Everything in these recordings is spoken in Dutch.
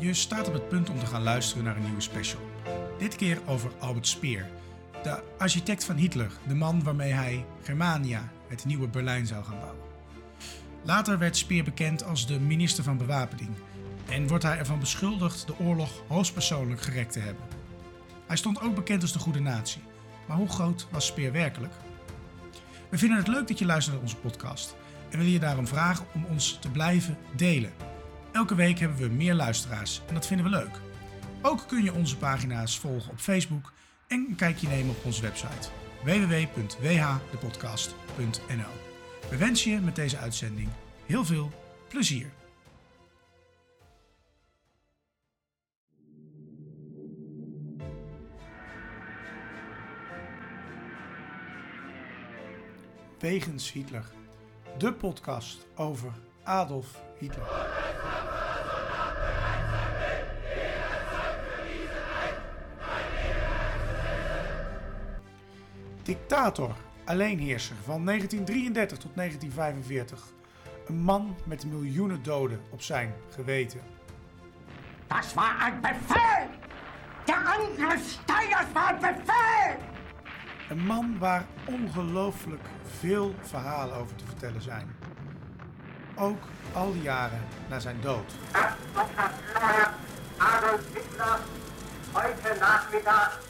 Je staat op het punt om te gaan luisteren naar een nieuwe special. Dit keer over Albert Speer, de architect van Hitler, de man waarmee hij Germania, het nieuwe Berlijn, zou gaan bouwen. Later werd Speer bekend als de minister van Bewapening en wordt hij ervan beschuldigd de oorlog hoogstpersoonlijk gerekt te hebben. Hij stond ook bekend als de goede natie. Maar hoe groot was Speer werkelijk? We vinden het leuk dat je luistert naar onze podcast en willen je daarom vragen om ons te blijven delen. Elke week hebben we meer luisteraars en dat vinden we leuk. Ook kun je onze pagina's volgen op Facebook en een kijkje nemen op onze website www.whdepodcast.nl. We wensen je met deze uitzending heel veel plezier. Wegens Hitler, de podcast over Adolf Hitler. Dictator, alleenheerser van 1933 tot 1945. Een man met miljoenen doden op zijn geweten. Das war ein Befehl! Der Angriff Steiners war ein Befehl! Een man waar ongelooflijk veel verhalen over te vertellen zijn. Ook al die jaren na zijn dood. Adolf Hitler heute Nachmittag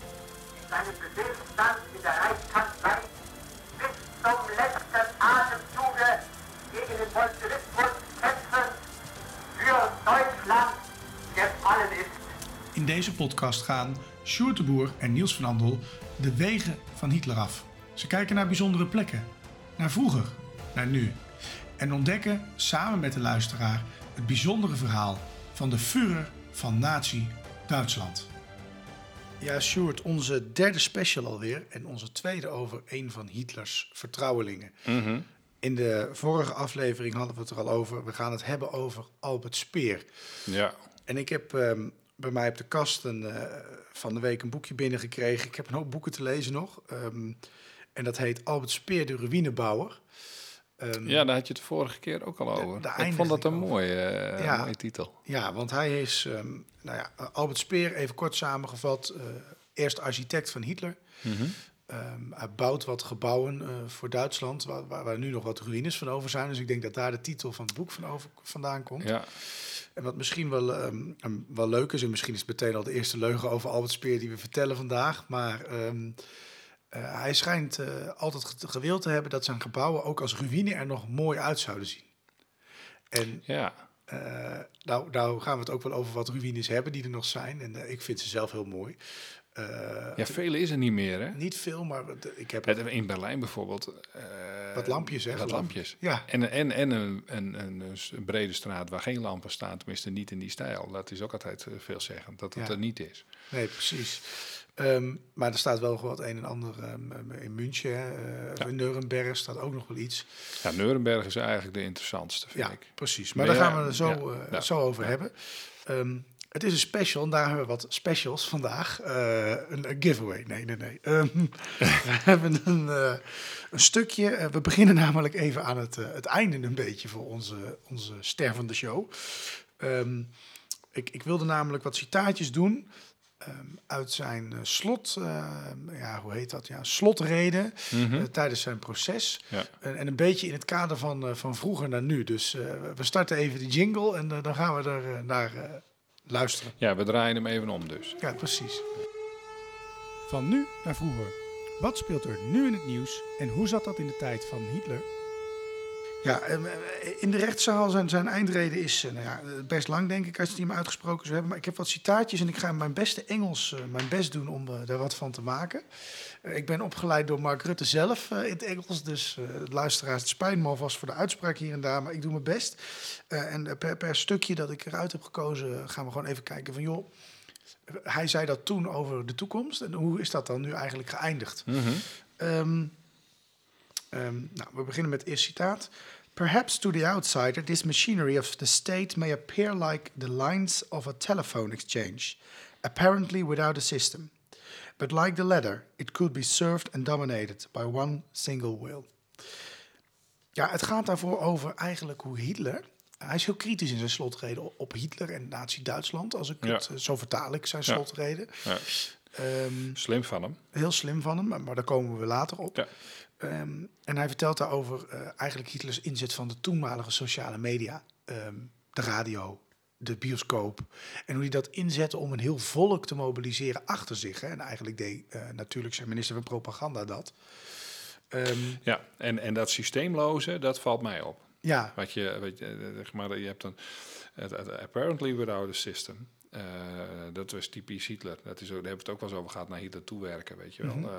in seinem Befehlsstand in der Reichskanzlei bis zum letzten Atemzuge gegen den Bolschewismus kämpfen für Deutschland gefallen ist. In deze podcast gaan Sjoerd en Niels van Andel de wegen van Hitler af. Ze kijken naar bijzondere plekken, naar vroeger, naar nu. En ontdekken samen met de luisteraar het bijzondere verhaal van de Führer van Nazi Duitsland. Ja, Sjoerd, onze derde special alweer en onze tweede over een van Hitlers vertrouwelingen. In de vorige aflevering hadden we het er al over. We gaan het hebben over Albert Speer. Ja, En ik heb ehm, bij mij op de kast een, eh, van de week een boekje binnengekregen. Ik heb een hoop boeken te lezen nog. Ehm, en dat heet Albert Speer, de ruïnebouwer. Ehm, ja, daar had je het de vorige keer ook al over. ik vond dat een mooie, eh, Ja. mooie titel. Ja, want hij is, ehm, nou ja, Albert Speer, even kort samengevat, eh, eerst architect van Hitler. Mhm. Ehm, hij bouwt wat gebouwen eh, voor Duitsland, waar, waar, waar nu nog wat ruïnes van over zijn. Dus ik denk dat daar de titel van het boek van over, vandaan komt. Ja, En wat misschien wel, wel leuk is, en misschien is het meteen al de eerste leugen over Albert Speer die we vertellen vandaag. Maar eh, hij schijnt eh, altijd ge- gewild te hebben dat zijn gebouwen ook als ruïne er nog mooi uit zouden zien. En ja. eh, nou, nou gaan we het ook wel over wat ruïnes hebben die er nog zijn. En ik vind ze zelf heel mooi. Ja vele is er niet meer, hè? Niet veel, maar ik heb Het- In Berlijn bijvoorbeeld. wat lampjes, hè? Wat lampjes. Ja, En, en, en een, een, een, een brede straat waar geen lampen staan, tenminste niet in die stijl. Dat is ook altijd veelzeggend, dat het Ja. er niet is. nee, precies. Ehm, maar er staat wel gewoon wat een en ander ehm, in München. Eh, Ja. In Nuremberg staat ook nog wel iets. Ja, Nuremberg is eigenlijk de interessantste, vind Ja, ik. precies. Maar Maar daar ja, gaan we het zo, eh, zo over hebben. Ehm, het is een special en daar hebben we wat specials vandaag. Eh, een, een giveaway. Nee, nee, nee. We hebben een, eh, een stukje. eh, we beginnen namelijk even aan het, eh, het einde een beetje voor onze, onze stervende show. Ik, ik wilde namelijk wat citaatjes doen. Ehm, uit zijn eh, slot, ehm, ja, hoe heet dat? Ja, slotreden Mhm. eh, tijdens zijn proces. Ja. En, en een beetje in het kader van, eh, van vroeger naar nu. Dus eh, we starten even die jingle en dan gaan we er naar eh, luisteren. ja, we draaien hem even om dus. Ja, precies. Van nu naar vroeger. Wat speelt er nu in het nieuws en hoe zat dat in de tijd van Hitler? Ja, eh, in de rechtszaal zijn, zijn eindreden is eh, nou ja, best lang, denk ik, als die hem uitgesproken zou hebben. Maar ik heb wat citaatjes en ik ga mijn beste Engels eh, mijn best doen om eh, daar wat van te maken. Eh, ik ben opgeleid door Mark Rutte zelf eh, in het Engels, dus eh luisteraars, het spijt me alvast voor de uitspraak hier en daar, maar ik doe mijn best. Eh, en eh, per, per stukje dat ik eruit heb gekozen, gaan we gewoon even kijken van, joh, hij zei dat toen over de toekomst en hoe is dat dan nu eigenlijk geëindigd? Mhm. Ehm, ehm, nou, we beginnen met het eerste citaat. Perhaps to the outsider, this machinery of the state may appear like the lines of a telephone exchange, apparently without a system. But like the latter, it could be served and dominated by one single will. Ja, het gaat daarvoor over eigenlijk hoe Hitler hij is heel kritisch in zijn slotreden op- Hitler en Nazi-Duitsland. Als ik Ja. het, eh, zo vertaal ik zijn slotreden. Ja. Ehm, Slim van hem. heel slim van hem, maar, maar daar komen we later op. Ja. Ehm, en hij vertelt daarover eh, eigenlijk Hitlers inzet van de toenmalige sociale media. ehm, de radio, de bioscoop. En hoe hij dat inzette om een heel volk te mobiliseren achter zich. Hè. En eigenlijk deed eh, natuurlijk zijn minister van Propaganda dat. Ehm, Ja, en, en dat systeemloze, dat valt mij op. ja, Wat je, wat je, eh, zeg maar, je hebt een apparently without a system. Eh, dat was typisch Hitler. Dat is, ook- daar hebben we het ook wel eens over gehad naar Hitler toewerken, weet je wel. Eh,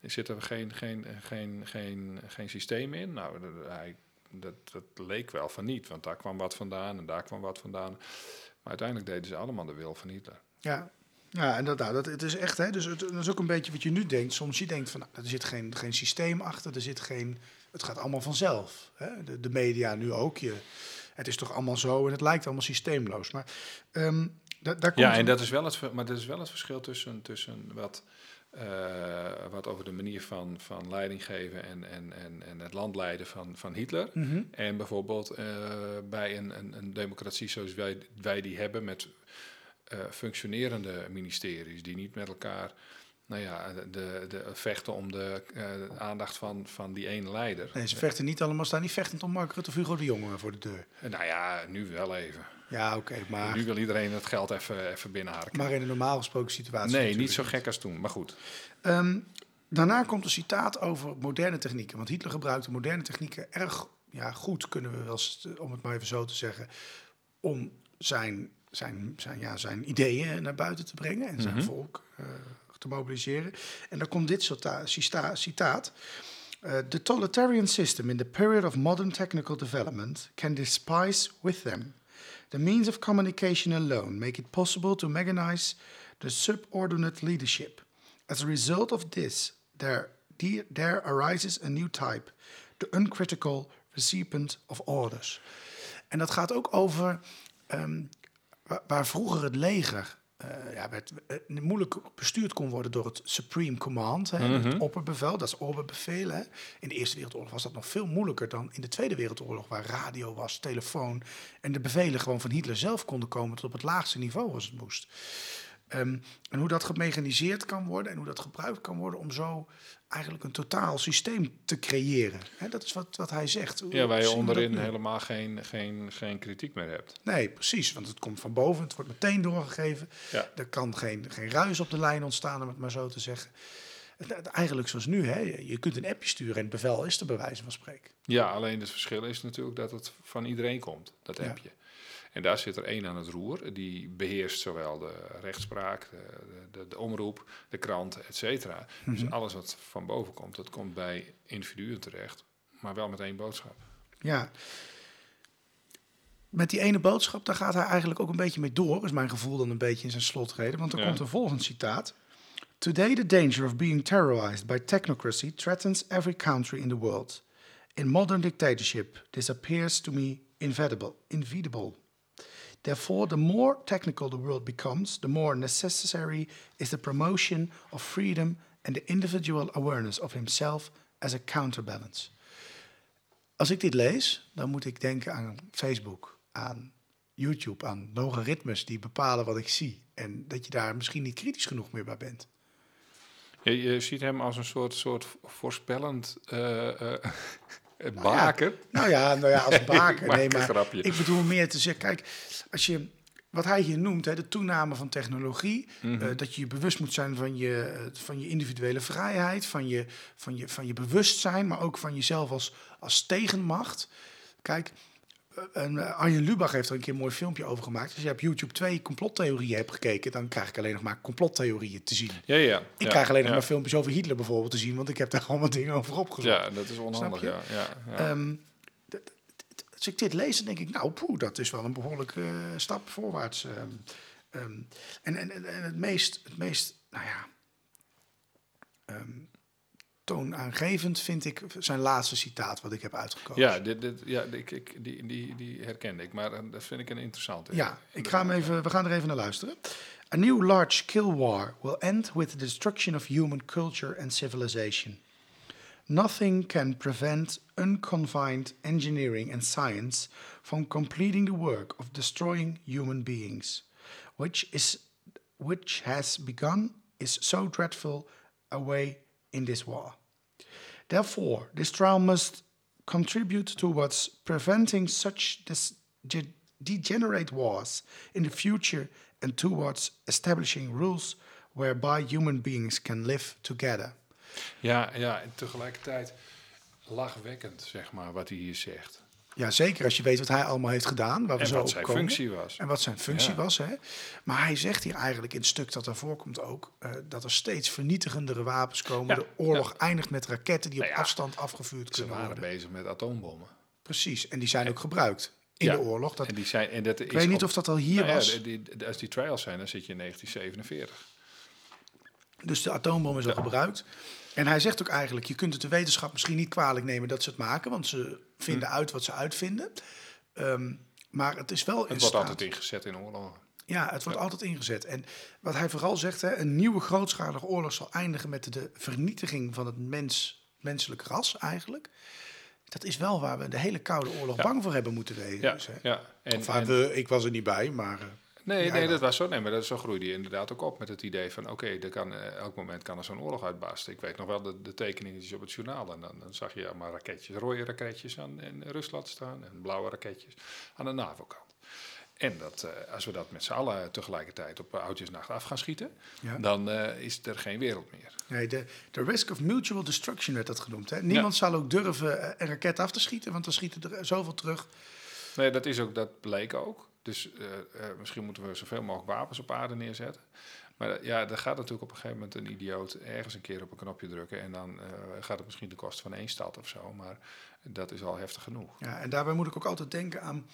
er zit er geen, geen, geen, geen, geen systeem in? Nou, dat, hij, dat, dat leek wel van niet, want daar kwam wat vandaan en daar kwam wat vandaan. Maar uiteindelijk deden ze allemaal de wil van Hitler. Ja, ja en dat, nou, dat, het is echt, hè, dus het, dat is ook een beetje wat je nu denkt. Soms je denkt van, nou, er zit geen, geen systeem achter, er zit geen, het gaat allemaal vanzelf. Hè? De, de media nu ook. Je, het is toch allemaal zo en het lijkt allemaal systeemloos. Maar ehm, da- daar komt Ja, en dat is wel het, maar dat is wel het verschil tussen, tussen wat, eh, wat over de manier van, van leiding geven en, en, en, en het land leiden van, van Hitler. Mhm. En bijvoorbeeld eh, bij een, een, een democratie zoals wij, wij die hebben met eh, functionerende ministeries die niet met elkaar nou ja, de, de, vechten om de eh, aandacht van, van die ene leider. Nee, ze vechten niet allemaal, staan niet vechtend om Mark Rutte of Hugo de Jonge voor de deur. Eh, Nou ja, nu wel even. Ja, oké, maar, Nu wil iedereen het geld even, even binnenharken. maar in een normaal gesproken situatie. nee, niet zo gek als toen, maar goed. Ehm, daarna komt een citaat over moderne technieken. Want Hitler gebruikte moderne technieken erg ja, goed, kunnen we wel, om het maar even zo te zeggen, om zijn, zijn, zijn, ja, zijn ideeën naar buiten te brengen en zijn Mhm. volk eh, mobiliseren. En dan komt dit cita- citaat. Uh, the totalitarian system in the period of modern technical development can despise with them. The means of communication alone make it possible to mechanize the subordinate leadership. As a result of this, there, the- there arises a new type, the uncritical recipient of orders. En dat gaat ook over ehm, wa- waar vroeger het leger eh, ja, werd, eh, moeilijk bestuurd kon worden door het Supreme Command, hè, het opperbevel, dat is opperbevel. Hè. In de Eerste Wereldoorlog was dat nog veel moeilijker dan in de Tweede Wereldoorlog, waar radio was, telefoon en de bevelen gewoon van Hitler zelf konden komen tot op het laagste niveau als het moest. Ehm, en hoe dat gemechaniseerd kan worden en hoe dat gebruikt kan worden om zo eigenlijk een totaal systeem te creëren. Dat is wat, wat hij zegt. Hoe Ja, waar je onderin helemaal geen, geen, geen kritiek meer hebt. Nee, precies, want het komt van boven, het wordt meteen doorgegeven. Ja. Er kan geen, geen ruis op de lijn ontstaan, om het maar zo te zeggen. Eigenlijk zoals nu, hè? je kunt een appje sturen en het bevel is te bewijzen van spreken. Ja, alleen het verschil is natuurlijk dat het van iedereen komt, dat Ja. En daar zit er één aan het roer, die beheerst zowel de rechtspraak, de, de, de omroep, de krant, et cetera. Mhm. Dus alles wat van boven komt, dat komt bij individuen terecht, maar wel met één boodschap. Ja. Met die ene boodschap, daar gaat hij eigenlijk ook een beetje mee door, is mijn gevoel dan een beetje in zijn slotreden. Want er Ja. komt een volgend citaat. Today the danger of being terrorized by technocracy threatens every country in the world. In modern dictatorship, this appears to me inevitable. inevitable. Therefore, the more technical the world becomes, the more necessary is the promotion of freedom and the individual awareness of himself as a counterbalance. Als ik dit lees, dan moet ik denken aan Facebook, aan YouTube, aan logaritmes die bepalen wat ik zie. En dat je daar misschien niet kritisch genoeg meer bij bent. Je, ziet hem als een soort, soort voorspellend eh eh, Nou baken. Nou ja, nou ja als baken. Nee, maar grapje. ik bedoel meer te zeggen, kijk, als je wat hij hier noemt, hè, de toename van technologie, Mhm. eh, dat je je bewust moet zijn van je, eh, van je individuele vrijheid, van je, van, je, van je bewustzijn, maar ook van jezelf als, als tegenmacht. Kijk, en eh, Arjen Lubach heeft er een keer een mooi filmpje over gemaakt. Als je op YouTube twee complottheorieën hebt gekeken, dan krijg ik alleen nog maar complottheorieën te zien. Ja, ja. Ik ja, krijg alleen nog ja. maar filmpjes over Hitler bijvoorbeeld te zien, want ik heb daar allemaal dingen over opgezocht. Ja, dat is onhandig, ja. ja. Ehm, als ik dit lees, dan denk ik, nou, poeh, dat is wel een behoorlijke eh, stap voorwaarts. ehm. Ehm, en, en, en het meest, het meest, nou ja, toonaangevend vind ik zijn laatste citaat wat ik heb uitgekozen. Ja, dit, dit, ja ik, ik, die, die, die herkende ik, maar eh, dat vind ik een interessante. Ja, ik ga hem even, we gaan er even naar luisteren. A new large-scale war will end with the destruction of human culture and civilization. Nothing can prevent unconfined engineering and science from completing the work of destroying human beings, which is which has begun is so dreadful a way in this war. Therefore, this trial must contribute towards preventing such de- degenerate wars in the future and towards establishing rules whereby human beings can live together. Ja, ja, en tegelijkertijd lachwekkend, zeg maar, wat hij hier zegt. Ja, zeker als je weet wat hij allemaal heeft gedaan. Waar we En zo wat op zijn komen. functie was. En wat zijn functie Ja. was. Hè? Maar hij zegt hier eigenlijk in het stuk dat er voorkomt ook... eh, dat er steeds vernietigendere wapens komen. Ja, De oorlog eindigt met raketten die Nou op ja, afstand afgevuurd Ze kunnen waren worden. bezig met atoombommen. Precies, en die zijn ook gebruikt in de oorlog. Dat, en die zijn, en dat ik weet niet of dat al hier Nou was. die- als die trials zijn, dan zit je in 1947. Dus de atoombom is al gebruikt. En hij zegt ook eigenlijk, je kunt het de wetenschap misschien niet kwalijk nemen dat ze het maken, want ze vinden uit wat ze uitvinden. Ehm, maar het is wel in Het wordt staat- altijd ingezet in oorlogen. Ja, het wordt altijd ingezet. En wat hij vooral zegt, hè, een nieuwe grootschalige oorlog zal eindigen met de vernietiging van het mens, menselijk ras eigenlijk. Dat is wel waar we de hele Koude Oorlog Ja. bang voor hebben moeten wezen. Ja, dus, ja. En, Of waar en- we, ik was er niet bij, maar... nee, nee, dat was zo. Nee, maar dat, zo groeide je inderdaad ook op met het idee van... oké, kan eh, elk moment kan er zo'n oorlog uitbarsten. Ik weet nog wel de, de tekeningetjes op het journaal. En dan, dan zag je maar raketjes, rode raketjes aan in Rusland staan... en blauwe raketjes aan de NAVO-kant. En dat, eh, als we dat met z'n allen tegelijkertijd op eh, oudjesnacht af gaan schieten... Ja. dan is er geen wereld meer. Nee, de, de risk of mutual destruction werd dat genoemd. Hè? Niemand zal ook durven een raket af te schieten, want dan schieten er zoveel terug. Nee, dat, is ook, dat bleek ook. Dus eh, eh, misschien moeten we zoveel mogelijk wapens op aarde neerzetten. Maar eh, ja, er gaat natuurlijk op een gegeven moment een idioot ergens een keer op een knopje drukken. En dan gaat het misschien de kosten van één stad of zo. Maar dat is al heftig genoeg. Ja, en daarbij moet ik ook altijd denken aan...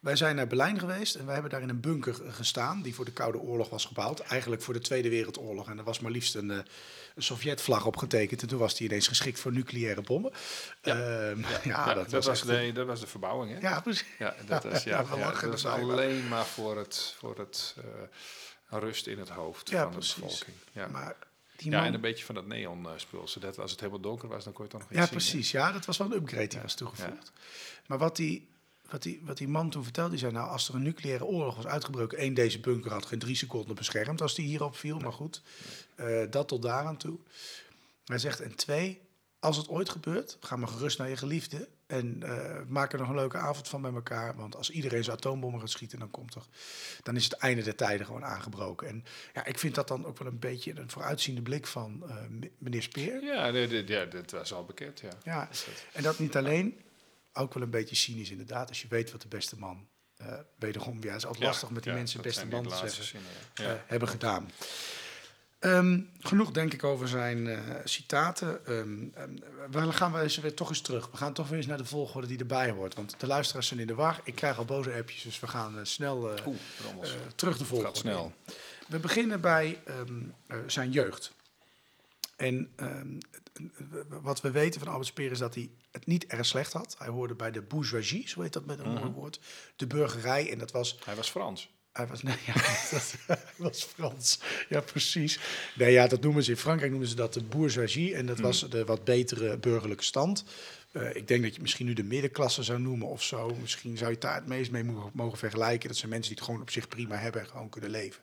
Wij zijn naar Berlijn geweest en wij hebben daar in een bunker gestaan... die voor de Koude Oorlog was gebouwd. Eigenlijk voor de Tweede Wereldoorlog. En er was maar liefst een, een Sovjetvlag opgetekend. En toen was die ineens geschikt voor nucleaire bommen. Ja, ja, Ja, dat, dat, was de, dat was de verbouwing, hè? Ja, precies. Ja, dat Ja, was, ja, ja, ja, dat alleen maar voor het, voor het eh, rust in het hoofd Ja, van precies. de bevolking. Ja. Maar die ja, man... en een beetje van dat neonspul. Zodat als het helemaal donker was, dan kon je toch nog iets Ja, zien. hè? precies. Ja, dat was wel een upgrade die was toegevoegd. Maar wat die, wat, die, wat die man toen vertelde, die zei... nou, als er een nucleaire oorlog was uitgebroken... één, deze bunker had geen drie seconden beschermd als die hierop viel. Maar goed, eh, dat tot daaraan toe. Hij zegt, en twee, als het ooit gebeurt... ga maar gerust naar je geliefde... en eh, maak er nog een leuke avond van met elkaar. Want als iedereen zijn atoombommen gaat schieten... dan komt er... dan is het einde der tijden gewoon aangebroken. En ja, ik vind dat dan ook wel een beetje... een vooruitziende blik van eh, meneer Speer. Ja, nee, ja, dat was al bekend, ja. Ja, en dat niet alleen, ook wel een beetje cynisch inderdaad. Als je weet wat de beste man, eh wederom, ja, is altijd Ja, lastig met die ja, mensen beste man te zeggen, zinnen, eh, hebben gedaan. Ehm, genoeg denk ik over zijn eh, citaten. Ehm, ehm, we gaan we eens weer toch eens terug. We gaan toch weer eens naar de volgorde die erbij hoort. Want de luisteraars zijn in de war. Ik krijg al boze appjes, dus we gaan snel Oeh, terug de volgorde. gaat snel. We beginnen bij zijn jeugd. En ehm, wat we weten van Albert Speer is dat hij het niet erg slecht had. Hij hoorde bij de bourgeoisie, zo heet dat met een mooi woord. De burgerij. En dat was Hij was Frans. hij was, nee, ja, dat was Frans. Ja, precies. Nee, ja, dat noemen ze in Frankrijk noemen ze dat de bourgeoisie. En dat was de wat betere burgerlijke stand. Eh, ik denk dat je misschien nu de middenklasse zou noemen of zo. Misschien zou je daar het meest mee mogen, mogen vergelijken. Dat zijn mensen die het gewoon op zich prima hebben en gewoon kunnen leven.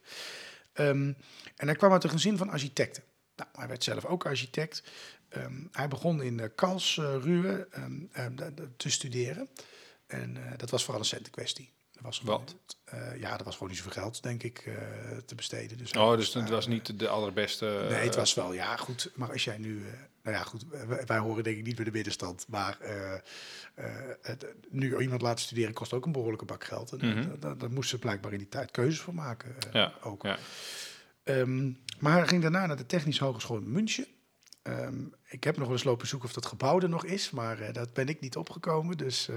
Ehm, en hij kwam uit een gezin van architecten. Nou, hij werd zelf ook architect. Ehm, hij begon in uh, Karlsruhe de- te studeren. En eh, dat was vooral een centenkwestie. Was gewoon, Want? eh, ja, er was gewoon niet zoveel geld, denk ik, te besteden. Dus Oh, dus het was niet de allerbeste... Nee, het was wel, ja, goed. Maar als jij nu... nou ja, goed, wij, wij horen denk ik niet bij de middenstand. Maar het, nu iemand laten studeren kost ook een behoorlijke bak geld. En Mhm. daar- moesten ze blijkbaar in die tijd keuzes voor maken. Ja, ook. ja. Ehm, maar hij ging daarna naar de Technische Hogeschool in München. Ehm, ik heb nog wel eens lopen zoeken of dat gebouw er nog is, maar eh, dat ben ik niet opgekomen. Dus eh,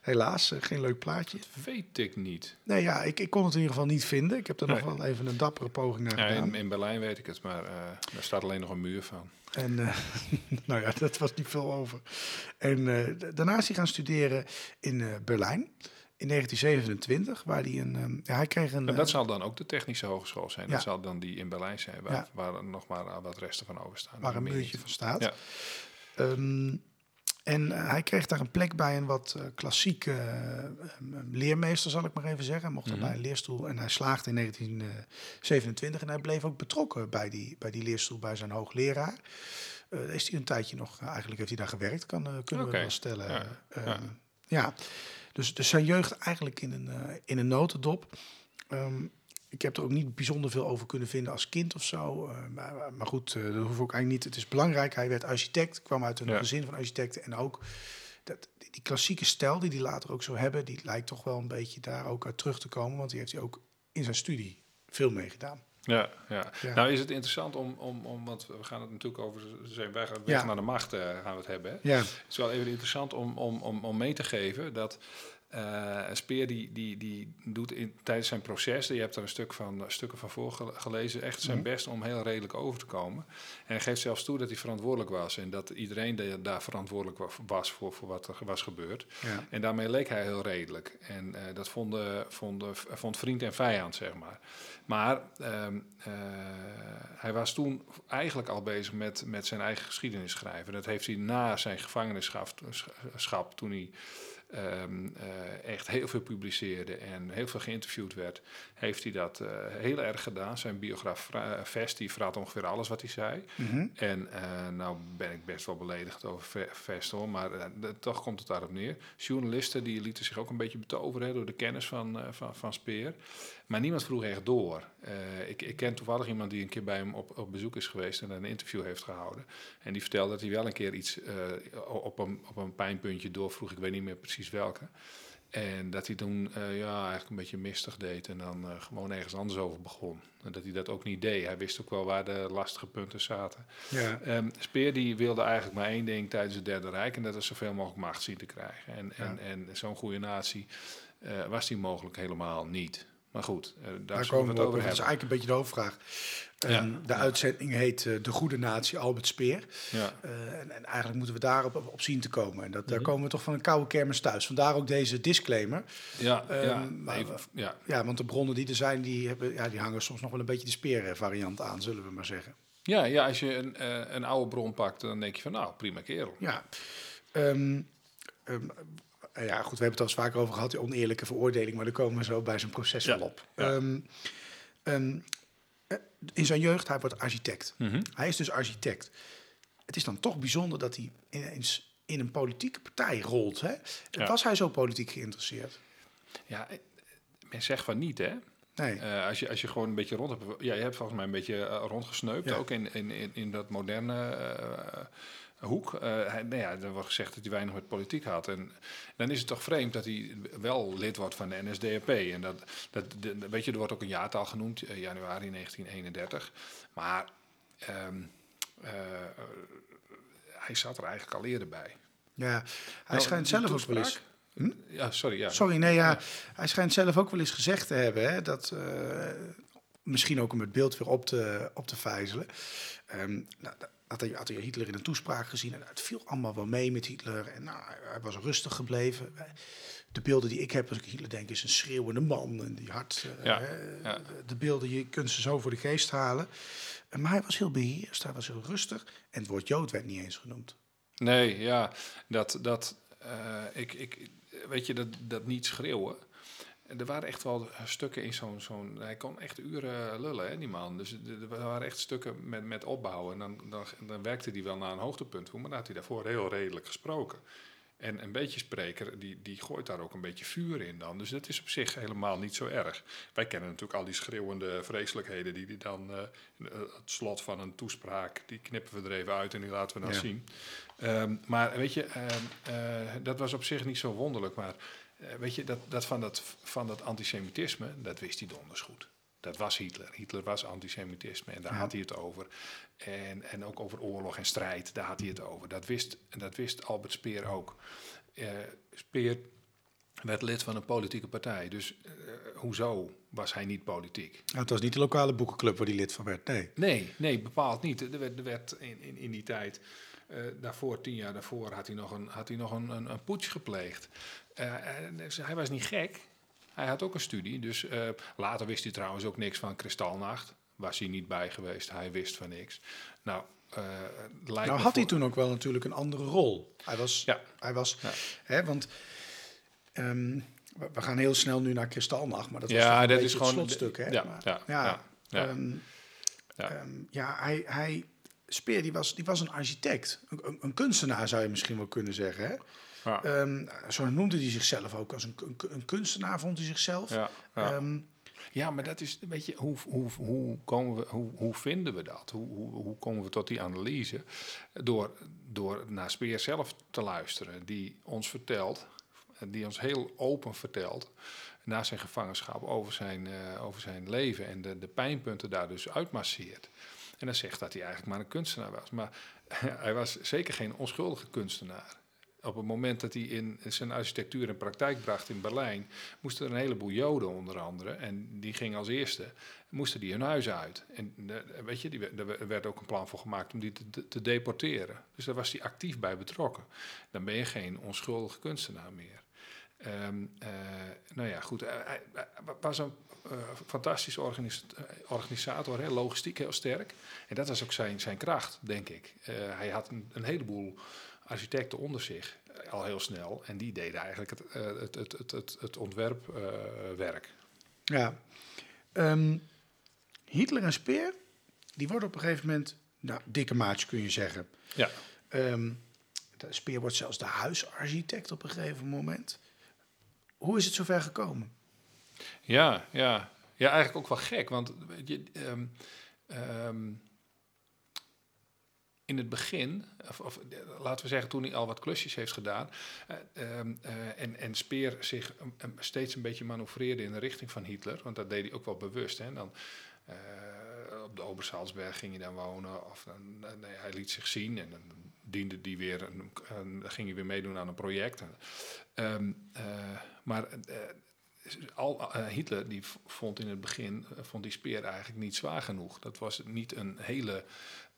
helaas, eh, geen leuk plaatje. Weet ik niet. Nee, ja, ik, ik kon het in ieder geval niet vinden. Ik heb er nog wel even een dappere poging naar Ja, gedaan. in, in Berlijn weet ik het, maar daar staat alleen nog een muur van. En nou ja, dat was niet veel over. En daarna is hij gaan studeren in Berlijn in 1927, waar hij een... ehm, ja, hij kreeg een... En dat eh, zal dan ook de technische hogeschool zijn. Ja. Dat zal dan die in Berlijn zijn, waar, Ja. waar er nog maar wat resten van overstaan. waar een muurtje van staat. Ja. Ehm, en eh, hij kreeg daar een plek bij een wat klassieke uh, leermeester, zal ik maar even zeggen. Hij mocht mm bij een leerstoel en hij slaagde in 1927 en hij bleef ook betrokken bij die, bij die leerstoel bij zijn hoogleraar. Uh, is hij een tijdje nog, eigenlijk heeft hij daar gewerkt, kan, kunnen okay. we wel stellen. Ja, ja. Ehm. Dus, dus zijn jeugd eigenlijk in een, in een notendop. Um, ik heb er ook niet bijzonder veel over kunnen vinden als kind of zo. Uh, maar, maar, goed, uh, dat hoef ik eigenlijk niet. Het is belangrijk. Hij werd architect, kwam uit een gezin van architecten. En ook dat, die klassieke stijl die hij later ook zou hebben, die lijkt toch wel een beetje daar ook uit terug te komen. Want die heeft hij ook in zijn studie veel mee Ja, ja, nou is het interessant om, om, om, want we gaan het natuurlijk over zijn weg, weg ja. naar de macht uh, gaan we het hebben. Hè? Ja. Het is wel even interessant om, om, om, om mee te geven dat uh, Speer die, die, die doet in, tijdens zijn proces, je hebt er een stuk van, stukken van voorgelezen, echt zijn mhm. best om heel redelijk over te komen. En hij geeft zelfs toe dat hij verantwoordelijk was en dat iedereen daar verantwoordelijk was voor, voor wat er was gebeurd. Ja. En daarmee leek hij heel redelijk. En uh, dat vonden, vonden, vond vriend en vijand, zeg maar. Maar uh, hij was toen eigenlijk al bezig met, met zijn eigen geschiedenis schrijven. Dat heeft hij na zijn gevangenisschap, toen hij um, uh, echt heel veel publiceerde en heel veel geïnterviewd werd, heeft hij dat uh, heel erg gedaan. Zijn biograaf Vest, die verraadt ongeveer alles wat hij zei. Mm -hmm. En nou ben ik best wel beledigd over Vest hoor, maar toch komt het daarop neer. Journalisten die lieten zich ook een beetje betoveren door de kennis van, van, van Speer. Maar niemand vroeg echt door. Uh, ik, ik, ken toevallig iemand die een keer bij hem op, op bezoek is geweest en een interview heeft gehouden. En die vertelde dat hij wel een keer iets uh, op, een, op een pijnpuntje doorvroeg. Ik weet niet meer precies welke. En dat hij toen uh, ja, eigenlijk een beetje mistig deed en dan gewoon ergens anders over begon. En dat hij dat ook niet deed. Hij wist ook wel waar de lastige punten zaten. Ja. Um, Speer die wilde eigenlijk maar één ding tijdens het Derde Rijk en dat is zoveel mogelijk macht zien te krijgen. En, ja. en, en zo'n goede natie was die mogelijk helemaal niet. Maar goed, uh, daar, daar komen we het over. Dat is eigenlijk een beetje de hoofdvraag. Ja, um, de ja. uitzending heet uh, De Goede Natie, Albert Speer. Ja. Uh, en, en, eigenlijk moeten we daarop op, op zien te komen. En dat, mm -hmm. daar komen we toch van een koude kermis thuis. Vandaar ook deze disclaimer. Ja, um, ja, maar, even, ja. ja, want de bronnen die er zijn, die, hebben, ja, die hangen soms nog wel een beetje de speer-variant aan, zullen we maar zeggen. Ja, ja als je een, uh, een oude bron pakt, dan denk je van nou, prima kerel. Ja. Um, ja, goed, we hebben het al eens vaker over gehad, die oneerlijke veroordeling, maar daar komen we zo bij zijn proces wel op. Ja. Um, um, in zijn jeugd, hij wordt architect. Mm -hmm. Hij is dus architect. Het is dan toch bijzonder dat hij ineens in een politieke partij rolt. Hè? Was hij zo politiek geïnteresseerd? Ja, men zegt van niet, hè? Nee. Uh, als, je, als je gewoon een beetje rond hebt... Ja, je hebt volgens mij een beetje uh, rondgesneupt, ja. ook in, in, in, in dat moderne... Uh, hoek. Uh, hij, nou ja, er wordt gezegd dat hij weinig met politiek had. En dan is het toch vreemd dat hij wel lid wordt van de NSDAP. En dat, dat de, weet je, er wordt ook een jaartal genoemd, uh, januari 1931. Maar um, uh, hij zat er eigenlijk al eerder bij. Ja, hij nou, schijnt zelf ook wel eens... Hm? Ja, sorry. Ja. Sorry, nee, ja, ja, Hij schijnt zelf ook wel eens gezegd te hebben hè, dat misschien ook om het beeld weer op te, op te vijzelen. Um, nou, had hij, had hij Hitler in een toespraak gezien en het viel allemaal wel mee met Hitler. En nou, hij was rustig gebleven. De beelden die ik heb als ik Hitler denk is een schreeuwende man en die hart. Eh, ja. De beelden, je kunt ze zo voor de geest halen. Maar hij was heel beheerst, hij was heel rustig en het woord Jood werd niet eens genoemd. Nee, ja, dat, dat uh, ik, ik, weet je, dat, dat niet schreeuwen er waren echt wel stukken in zo'n... zo'n hij kon echt uren lullen, hè, die man. Dus er waren echt stukken met, met opbouwen. En dan, dan, dan werkte hij wel naar een hoogtepunt toe. Maar dan had hij daarvoor heel redelijk gesproken. En een beetje spreker, die, die gooit daar ook een beetje vuur in dan. Dus dat is op zich helemaal niet zo erg. Wij kennen natuurlijk al die schreeuwende vreselijkheden... die hij dan, uh, het slot van een toespraak... die knippen we er even uit en die laten we dan ja. zien. Um, maar weet je, uh, dat was op zich niet zo wonderlijk. Maar weet je, dat, dat, van dat van dat antisemitisme, dat wist hij donders goed. Dat was Hitler. Hitler was antisemitisme en daar ja. had hij het over. En, en ook over oorlog en strijd, daar had hij het over. Dat wist, dat wist Albert Speer ook. Uh, Speer werd lid van een politieke partij. Dus uh, hoezo was hij niet politiek? Nou, het was niet de lokale boekenclub waar hij lid van werd, nee. Nee, nee bepaald niet. Er werd, er werd in, in, in die tijd... Uh, daarvoor, tien jaar daarvoor, had hij nog een, had hij nog een, een, een putsch gepleegd. Uh, dus hij was niet gek. Hij had ook een studie. Dus uh, later wist hij trouwens ook niks van Kristalnacht. Was hij niet bij geweest. Hij wist van niks. Nou, eh, Nou had hij toen ook wel natuurlijk een andere rol. Hij was, Ja. hij was Ja. hè, want ehm, we, we gaan heel snel nu naar Kristalnacht, maar dat was Ja, een dat is het gewoon- slotstuk, hè? ja, Maar- ja, ja, ja, ja. ehm, Ja. ehm, ja, hij, hij, Speer, die was, die was een architect, een, een, kunstenaar zou je misschien wel kunnen zeggen, hè? Ja. Ehm, zo noemde hij zichzelf ook als een, een, een kunstenaar, vond hij zichzelf. Ja, ja. Ehm, ja, maar dat is, weet je, hoe, hoe, hoe, komen we, hoe, hoe vinden we dat? Hoe, hoe, hoe komen we tot die analyse? Door, door naar Speer zelf te luisteren, die ons vertelt, die ons heel open vertelt, na zijn gevangenschap over zijn, eh, over zijn leven en de, de pijnpunten daar dus uitmasseert. En dan zegt dat hij eigenlijk maar een kunstenaar was. Maar hij was zeker geen onschuldige kunstenaar. Op het moment dat hij in zijn architectuur in praktijk bracht in Berlijn, moesten er een heleboel Joden onder andere, en die gingen als eerste, moesten die hun huis uit. En eh, weet je, die, er werd ook een plan voor gemaakt om die te, te- te deporteren. Dus daar was hij actief bij betrokken. Dan ben je geen onschuldige kunstenaar meer. Ehm, eh, nou ja, goed. Hij, hij- was een eh, fantastische organis- eh, organisator, hè, logistiek heel sterk. En dat was ook zijn, zijn kracht, denk ik. Eh, hij had een, een heleboel architecten onder zich, eh, al heel snel. En die deden eigenlijk het, eh, het, het, het, het, het ontwerpwerk. Ja. Ehm, Hitler en Speer, die worden op een gegeven moment, nou, dikke maatjes kun je zeggen. ja. Ehm, de Speer wordt zelfs de huisarchitect op een gegeven moment. Hoe is het zover gekomen? Ja, ja. Ja, eigenlijk ook wel gek. Want je, ehm, ehm, in het begin, of, of laten we zeggen toen hij al wat klusjes heeft gedaan, eh, ehm, eh, en, en Speer zich steeds een beetje manoeuvreerde in de richting van Hitler, want dat deed hij ook wel bewust. Hè. En dan, eh, op de Obersalzberg ging hij dan wonen, of nee, hij liet zich zien en dan diende die weer, dan ging hij weer meedoen aan een project. En, maar al, eh, Hitler die vond in het begin eh, vond die speer eigenlijk niet zwaar genoeg. Dat was niet een hele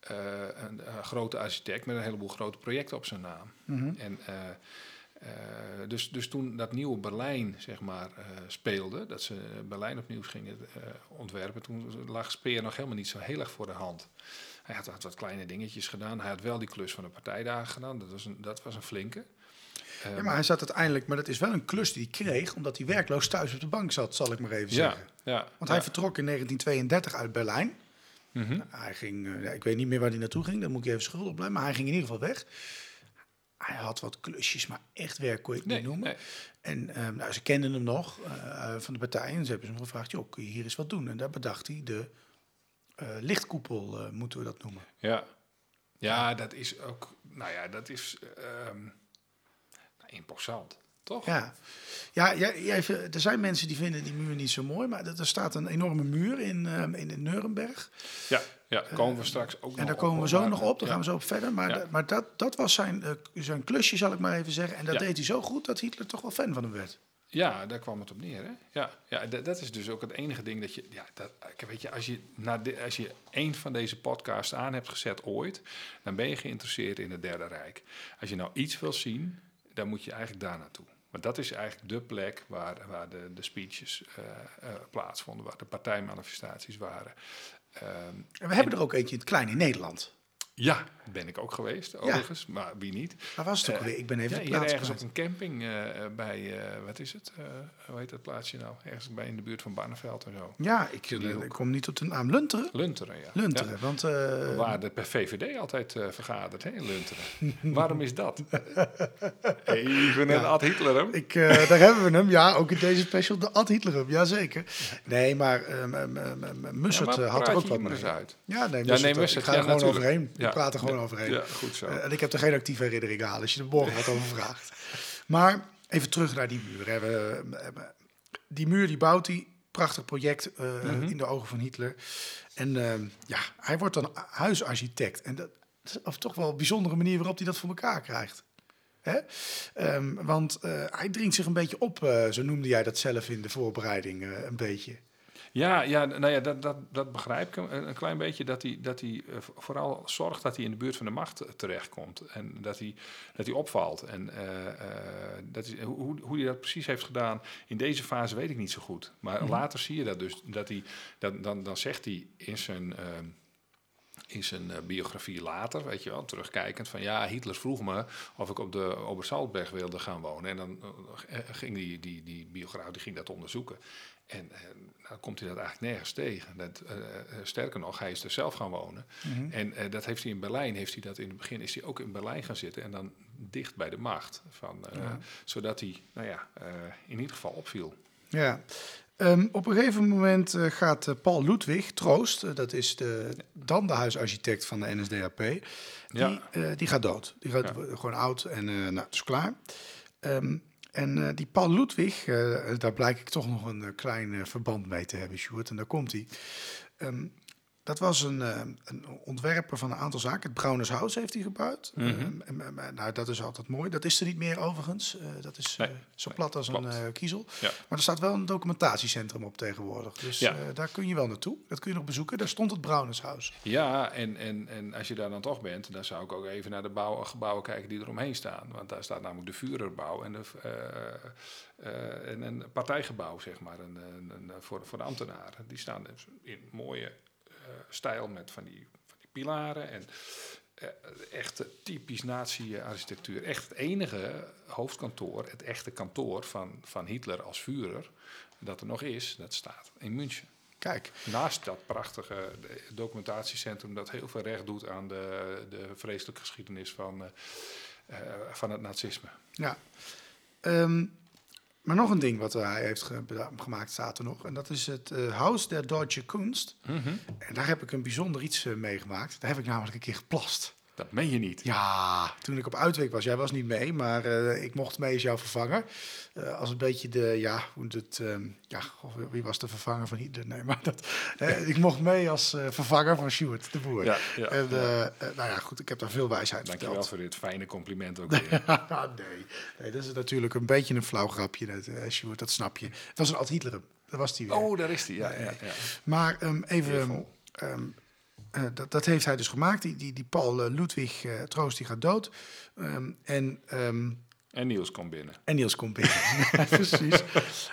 eh, een, grote architect met een heleboel grote projecten op zijn naam. En, eh, eh, dus, dus toen dat nieuwe Berlijn zeg maar, speelde, dat ze Berlijn opnieuw gingen ontwerpen, toen lag Speer nog helemaal niet zo heel erg voor de hand. Hij had, had wat kleine dingetjes gedaan. Hij had wel die klus van de partijdagen gedaan. Dat was een, dat was een flinke. Eh, Ja, maar hij zat uiteindelijk, maar dat is wel een klus die hij kreeg, omdat hij werkloos thuis op de bank zat, zal ik maar even ja, zeggen. ja, Want hij vertrok in 1932 uit Berlijn. Mhm. Hij ging, eh, ja, ik weet niet meer waar hij naartoe ging, daar moet ik even schuldig blijven, maar hij ging in ieder geval weg. Hij had wat klusjes, maar echt werk kon je het Nee, niet noemen. nee. En ehm, nou, ze kenden hem nog eh, van de partij en ze hebben hem gevraagd, joh, kun je hier eens wat doen? En daar bedacht hij de eh, lichtkoepel, moeten we dat noemen. Ja. ja, dat is ook, nou ja, dat is ehm, imposant, toch? Ja, ja, ja, ja, even- er zijn mensen die vinden die muur niet zo mooi, maar er er staat een enorme muur in, ehm, in, in Nuremberg. ja, ja, komen we straks ook nog En daar op, komen we zo nog op, daar ja. gaan we zo op verder. Maar, Ja. maar dat, dat was zijn, eh, zijn klusje, zal ik maar even zeggen. En dat Ja. deed hij zo goed dat Hitler toch wel fan van hem werd. Ja, daar kwam het op neer. Hè? Ja, ja dat, is dus ook het enige ding dat je. Ja, dat, weet je, als je, naar de, als je één van deze podcasts aan hebt gezet ooit, dan ben je geïnteresseerd in het Derde Rijk. Als je nou iets wil zien, dan moet je eigenlijk daar naartoe. Maar dat is eigenlijk de plek waar, waar de, de speeches eh, eh, plaatsvonden, waar de partijmanifestaties waren. Ehm, En we hebben er ook eentje in het klein in Nederland. Ja, ben ik ook geweest, overigens, maar wie niet? Was het ook Eh, weer? Ik ben even Ja, de hier plaats ergens op een camping eh, bij, eh, wat is het? Hoe heet dat plaatsje nou? Ergens bij in de buurt van Barneveld en zo. Ja, ik, ik kom niet op de naam. Lunteren? Lunteren, ja. Lunteren, Ja. want... Waar de per VVD altijd vergadert, hè, Lunteren. Waarom is dat? Even een Ad Hitler, hè? ik, daar hebben we hem. Ja, ook in deze special de Ad Hitlerum. Jazeker. Nee, maar Mussert Ja, maar eh, had er ook wat mee. uit. Ja, nee, Ja, Mussert, nee, ik Mussert, ga ja, er gewoon overheen. Ik Ja. praat er gewoon overheen. Ja, goed zo. Eh, en ik heb er geen actieve herinnering aan als je er morgen wat over vraagt. Maar even terug naar die muur. hè. We, die muur die bouwt hij. Prachtig project eh, Mhm. in de ogen van Hitler. En ehm, ja, hij wordt dan huisarchitect. En dat is of toch wel een bijzondere manier waarop hij dat voor elkaar krijgt. Hè? Ehm, want eh, hij dringt zich een beetje op, zo noemde jij dat zelf in de voorbereiding een beetje. Ja, ja, nou ja, dat, dat, dat begrijp ik een, een klein beetje. Dat hij, dat hij eh, vooral zorgt dat hij in de buurt van de macht eh, terechtkomt. En dat hij, dat hij opvalt. En eh, dat is, hoe, hoe hij dat precies heeft gedaan in deze fase weet ik niet zo goed. Maar later zie je dat dus. Dat hij, dat, dan, dan zegt hij in zijn, in zijn eh, biografie later, weet je wel, terugkijkend van ja, Hitler vroeg me of ik op de Obersaltberg wilde gaan wonen. En dan eh, ging die, die, die biograaf die ging dat onderzoeken. En eh, dan komt hij dat eigenlijk nergens tegen. Dat, eh, eh, sterker nog, hij is er zelf gaan wonen. Mhm. En eh, dat heeft hij in Berlijn, heeft hij dat in het begin, is hij ook in Berlijn gaan zitten en dan dicht bij de macht. Van, eh, Ja. Zodat hij, nou ja, eh, in ieder geval opviel. Ja. Ehm, op een gegeven moment eh, gaat eh, Paul Ludwig, Troost, eh, dat is de, dan de huisarchitect van de NSDAP, die, Ja. die gaat dood. Die gaat Ja. gewoon oud en nou, het is klaar. Ehm, en die Paul Ludwig, daar blijk ik toch nog een klein verband mee te hebben, Sjoerd, en daar komt hij. Ehm, dat was een, eh, een ontwerper van een aantal zaken. Het Braunershuis heeft hij gebouwd. Mhm. Ehm, en, en- nou, dat is altijd mooi. Dat is er niet meer overigens. Eh, dat is Nee, eh, zo nee, plat als klopt. een eh, kiezel. Ja. Maar er staat wel een documentatiecentrum op tegenwoordig. Dus Ja. daar kun je wel naartoe. Dat kun je nog bezoeken. Daar stond het Braunershuis. Ja, en, en, en als je daar dan toch bent, dan zou ik ook even naar de bouw, gebouwen kijken die eromheen staan. Want daar staat namelijk de Führerbouw en, de, en een partijgebouw, zeg maar, een, een, voor, voor de ambtenaren. Die staan dus in mooie stijl met van die, van die pilaren en eh, echte typisch nazi-architectuur. Echt het enige hoofdkantoor, het echte kantoor van, van Hitler als Führer, dat er nog is, dat staat in München. Kijk, Naast dat prachtige documentatiecentrum dat heel veel recht doet aan de, de vreselijke geschiedenis van, eh, eh, van het nazisme. ja. Ehm, maar nog een ding wat hij heeft ge- gemaakt staat er nog. En dat is het Haus der Deutsche Kunst. En daar heb ik een bijzonder iets eh, meegemaakt. Daar heb ik namelijk een keer geplast. Dat meen je niet. Ja, toen ik op uitweek was, jij was niet mee, maar eh, ik mocht mee als jouw vervanger. Eh, als een beetje de, ja, hoe het, ehm, ja, wie was de vervanger van Hitler? Nee, maar dat, ik mocht mee als eh, vervanger van Stuart de Boer. Ja, ja, en, nou ja, goed, ik heb daar veel wijsheid Dankjewel verteld. voor dit fijne compliment ook weer. nee, nee, dat is natuurlijk een beetje een flauw grapje, dat, Stuart, dat snap je. Het was een Ad Hitler, dat was die weer. Oh, daar is hij. Ja, ja, ja. Maar ehm, even, Eervol. Eh, dat, dat heeft hij dus gemaakt. Die, die, die Paul eh, Ludwig eh, Troost die gaat dood. Ehm, en, ehm, En Niels komt binnen. en Niels komt binnen. Ja, Precies.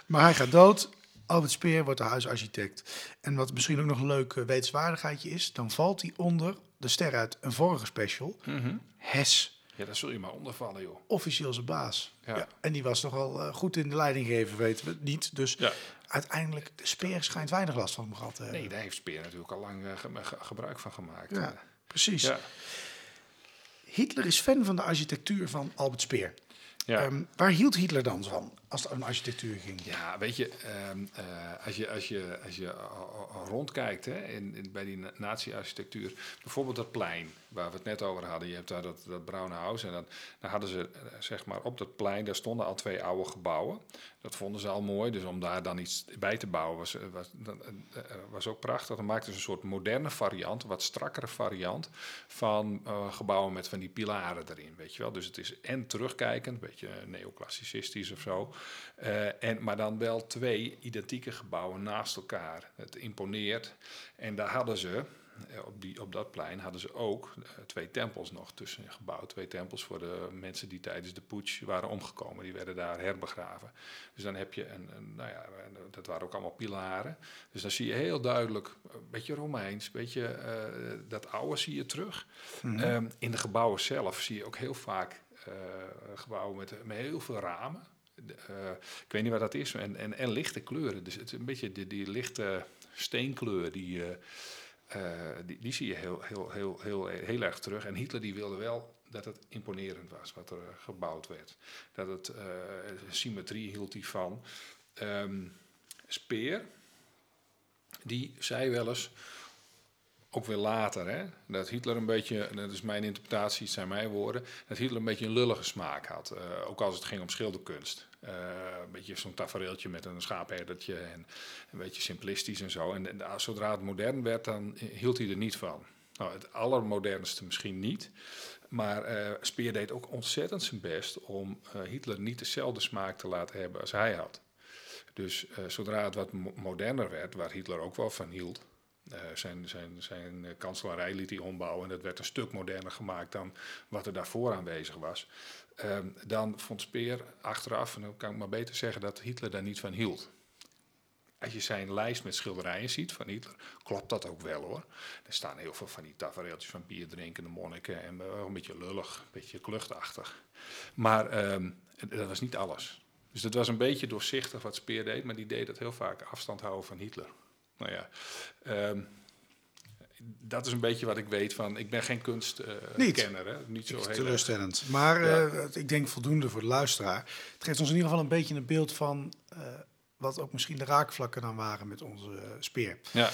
Maar hij gaat dood. Albert Speer wordt de huisarchitect. En wat misschien ook nog een leuk wetenswaardigheidje is... dan valt hij onder de ster uit een vorige special. Hes, Ja, daar zul je maar ondervallen, joh. officieel zijn baas. Ja. en die was toch wel eh, goed in de leiding geven, weten we niet. Dus Ja. uiteindelijk, de Speer schijnt weinig last van hem gehad te hebben. Nee, daar heeft Speer natuurlijk al lang eh, ge- ge- gebruik van gemaakt. Ja, precies. Ja. Hitler is fan van de architectuur van Albert Speer. Ja. Ehm, waar hield Hitler dan van als het om architectuur ging? Ja, weet je, ehm, eh, als je, als je, als je al- al rondkijkt hè, in, in, bij die na- nazi-architectuur, bijvoorbeeld dat plein waar we het net over hadden, je hebt daar dat, dat Huis en dan, hadden ze eh, zeg maar op dat plein, daar stonden al twee oude gebouwen. Dat vonden ze al mooi, dus om daar dan iets bij te bouwen was, eh, was, eh, eh, was ook prachtig. Dan maakten ze een soort moderne variant, wat strakkere variant van eh, gebouwen met van die pilaren erin, weet je wel. Dus het is en terugkijkend, een beetje neoclassicistisch of zo. Eh, en, maar dan wel twee identieke gebouwen naast elkaar. Het imponeert. En daar hadden ze, eh, op, die, op dat plein, hadden ze ook eh, twee tempels nog tussen gebouwd. Twee tempels voor de mensen die tijdens de putsch waren omgekomen. Die werden daar herbegraven. Dus dan heb je, een, een, nou ja, dat waren ook allemaal pilaren. Dus dan zie je heel duidelijk, een beetje Romeins, een beetje dat oude zie je terug. Ehm, in de gebouwen zelf zie je ook heel vaak gebouwen met, met heel veel ramen. Eh, ik weet niet wat dat is. En, en, lichte kleuren. Dus het is een beetje die, die lichte steenkleur. Die, eh, eh, die, die zie je heel, heel, heel, heel, heel erg terug. En Hitler die wilde wel dat het imponerend was wat er gebouwd werd. Dat het eh, symmetrie hield hij van. Ehm, Speer, die zei wel eens ook weer later, hè, dat Hitler een beetje, dat is mijn interpretatie, het zijn mijn woorden, dat Hitler een beetje een lullige smaak had. eh, ook als het ging om schilderkunst. Eh, een beetje zo'n tafereeltje met een schaapherdertje en een beetje simplistisch en zo. En, en zodra het modern werd, dan hield hij er niet van. Nou, het allermodernste misschien niet. Maar eh Speer deed ook ontzettend zijn best om Hitler niet dezelfde smaak te laten hebben als hij had. Dus zodra het wat mo- moderner werd, waar Hitler ook wel van hield, eh, zijn, zijn, zijn eh, kanselarij liet hij ombouwen en dat werd een stuk moderner gemaakt dan wat er daarvoor aanwezig was. Ehm, dan vond Speer achteraf, en dan kan ik maar beter zeggen dat Hitler daar niet van hield. als je zijn lijst met schilderijen ziet van Hitler, klopt dat ook wel hoor. Er staan heel veel van die tafereeltjes van bier drinkende monniken en wel een beetje lullig, een beetje kluchtachtig. Maar ehm, dat was niet alles. Dus dat was een beetje doorzichtig wat Speer deed, maar die deed het heel vaak afstand houden van Hitler. Nou ja, ehm, dat is een beetje wat ik weet van. Ik ben geen kunstkenner, Niet. hè? niet zo heel. teleurstellend. Maar Ja. eh, ik denk voldoende voor de luisteraar. Het geeft ons in ieder geval een beetje een beeld van eh, wat ook misschien de raakvlakken dan waren met onze eh, speer. Ja,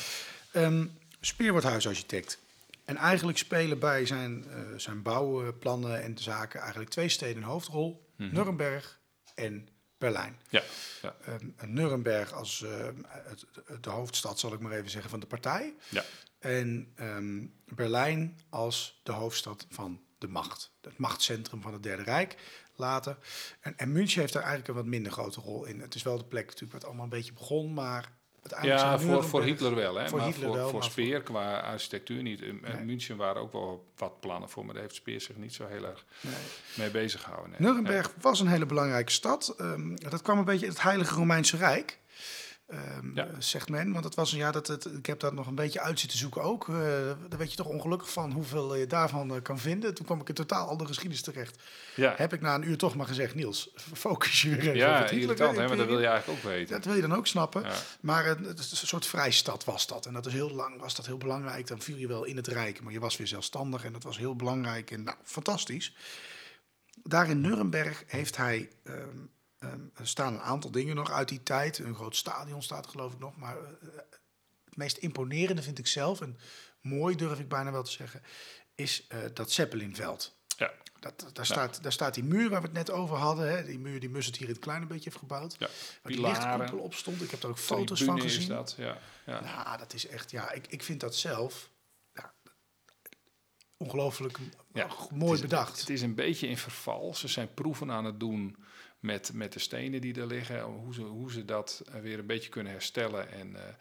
Ehm, Speer wordt huisarchitect. En eigenlijk spelen bij zijn, eh, zijn bouwplannen en zaken eigenlijk twee steden een hoofdrol. Nuremberg en Berlijn. ja, ja, Ehm, Nuremberg als eh, het, de hoofdstad, zal ik maar even zeggen, van de partij. ja. En ehm, Berlijn als de hoofdstad van de macht. Het machtscentrum van het Derde Rijk later. En, en München heeft daar eigenlijk een wat minder grote rol in. Het is wel de plek natuurlijk waar het allemaal een beetje begon, maar ja voor, voor Hitler wel, hè? voor maar Hitler voor, wel, voor maar Speer qua architectuur niet. In, in Nee. München waren ook wel wat plannen voor, maar daar heeft Speer zich niet zo heel erg Nee. mee bezig gehouden. nee. Nuremberg was een hele belangrijke stad. Ehm, dat kwam een beetje uit het Heilige Romeinse Rijk. Ja. Zegt men, want het was een ja, dat het, ik heb daar nog een beetje uit zitten zoeken ook. Eh, daar werd je toch ongelukkig van hoeveel je daarvan eh, kan vinden. Toen kwam ik in totaal al de geschiedenis terecht. Ja, Heb ik na een uur toch maar gezegd, Niels, focus je weer even op ja het irritant, hè? Maar dat wil je eigenlijk ook weten. Dat wil je dan ook snappen. Ja. Maar het, het is een soort vrijstad was dat. En dat is heel lang, was dat heel belangrijk. Dan viel je wel in het Rijk, maar je was weer zelfstandig. En dat was heel belangrijk en nou, fantastisch. Daar in Nuremberg heeft hij, ehm, ehm, er staan een aantal dingen nog uit die tijd. Een groot stadion staat geloof ik nog. Maar eh, het meest imponerende vind ik zelf, en mooi durf ik bijna wel te zeggen, is eh, dat Zeppelinveld. Ja. Dat, daar, staat, daar staat die muur waar we het net over hadden. Hè? Die muur die Mussert hier in het klein een beetje heeft gebouwd. Ja. Waar die lichtkoepel op stond. Ik heb daar ook foto's Tribune van is gezien. dat, ja. ja. Nou, dat is echt, ja, ik, ik vind dat zelf ongelooflijk Ja, mooi het is, bedacht. Het is een beetje in verval. Ze zijn proeven aan het doen met, met de stenen die er liggen. Hoe ze, hoe ze dat eh, weer een beetje kunnen herstellen. En eh,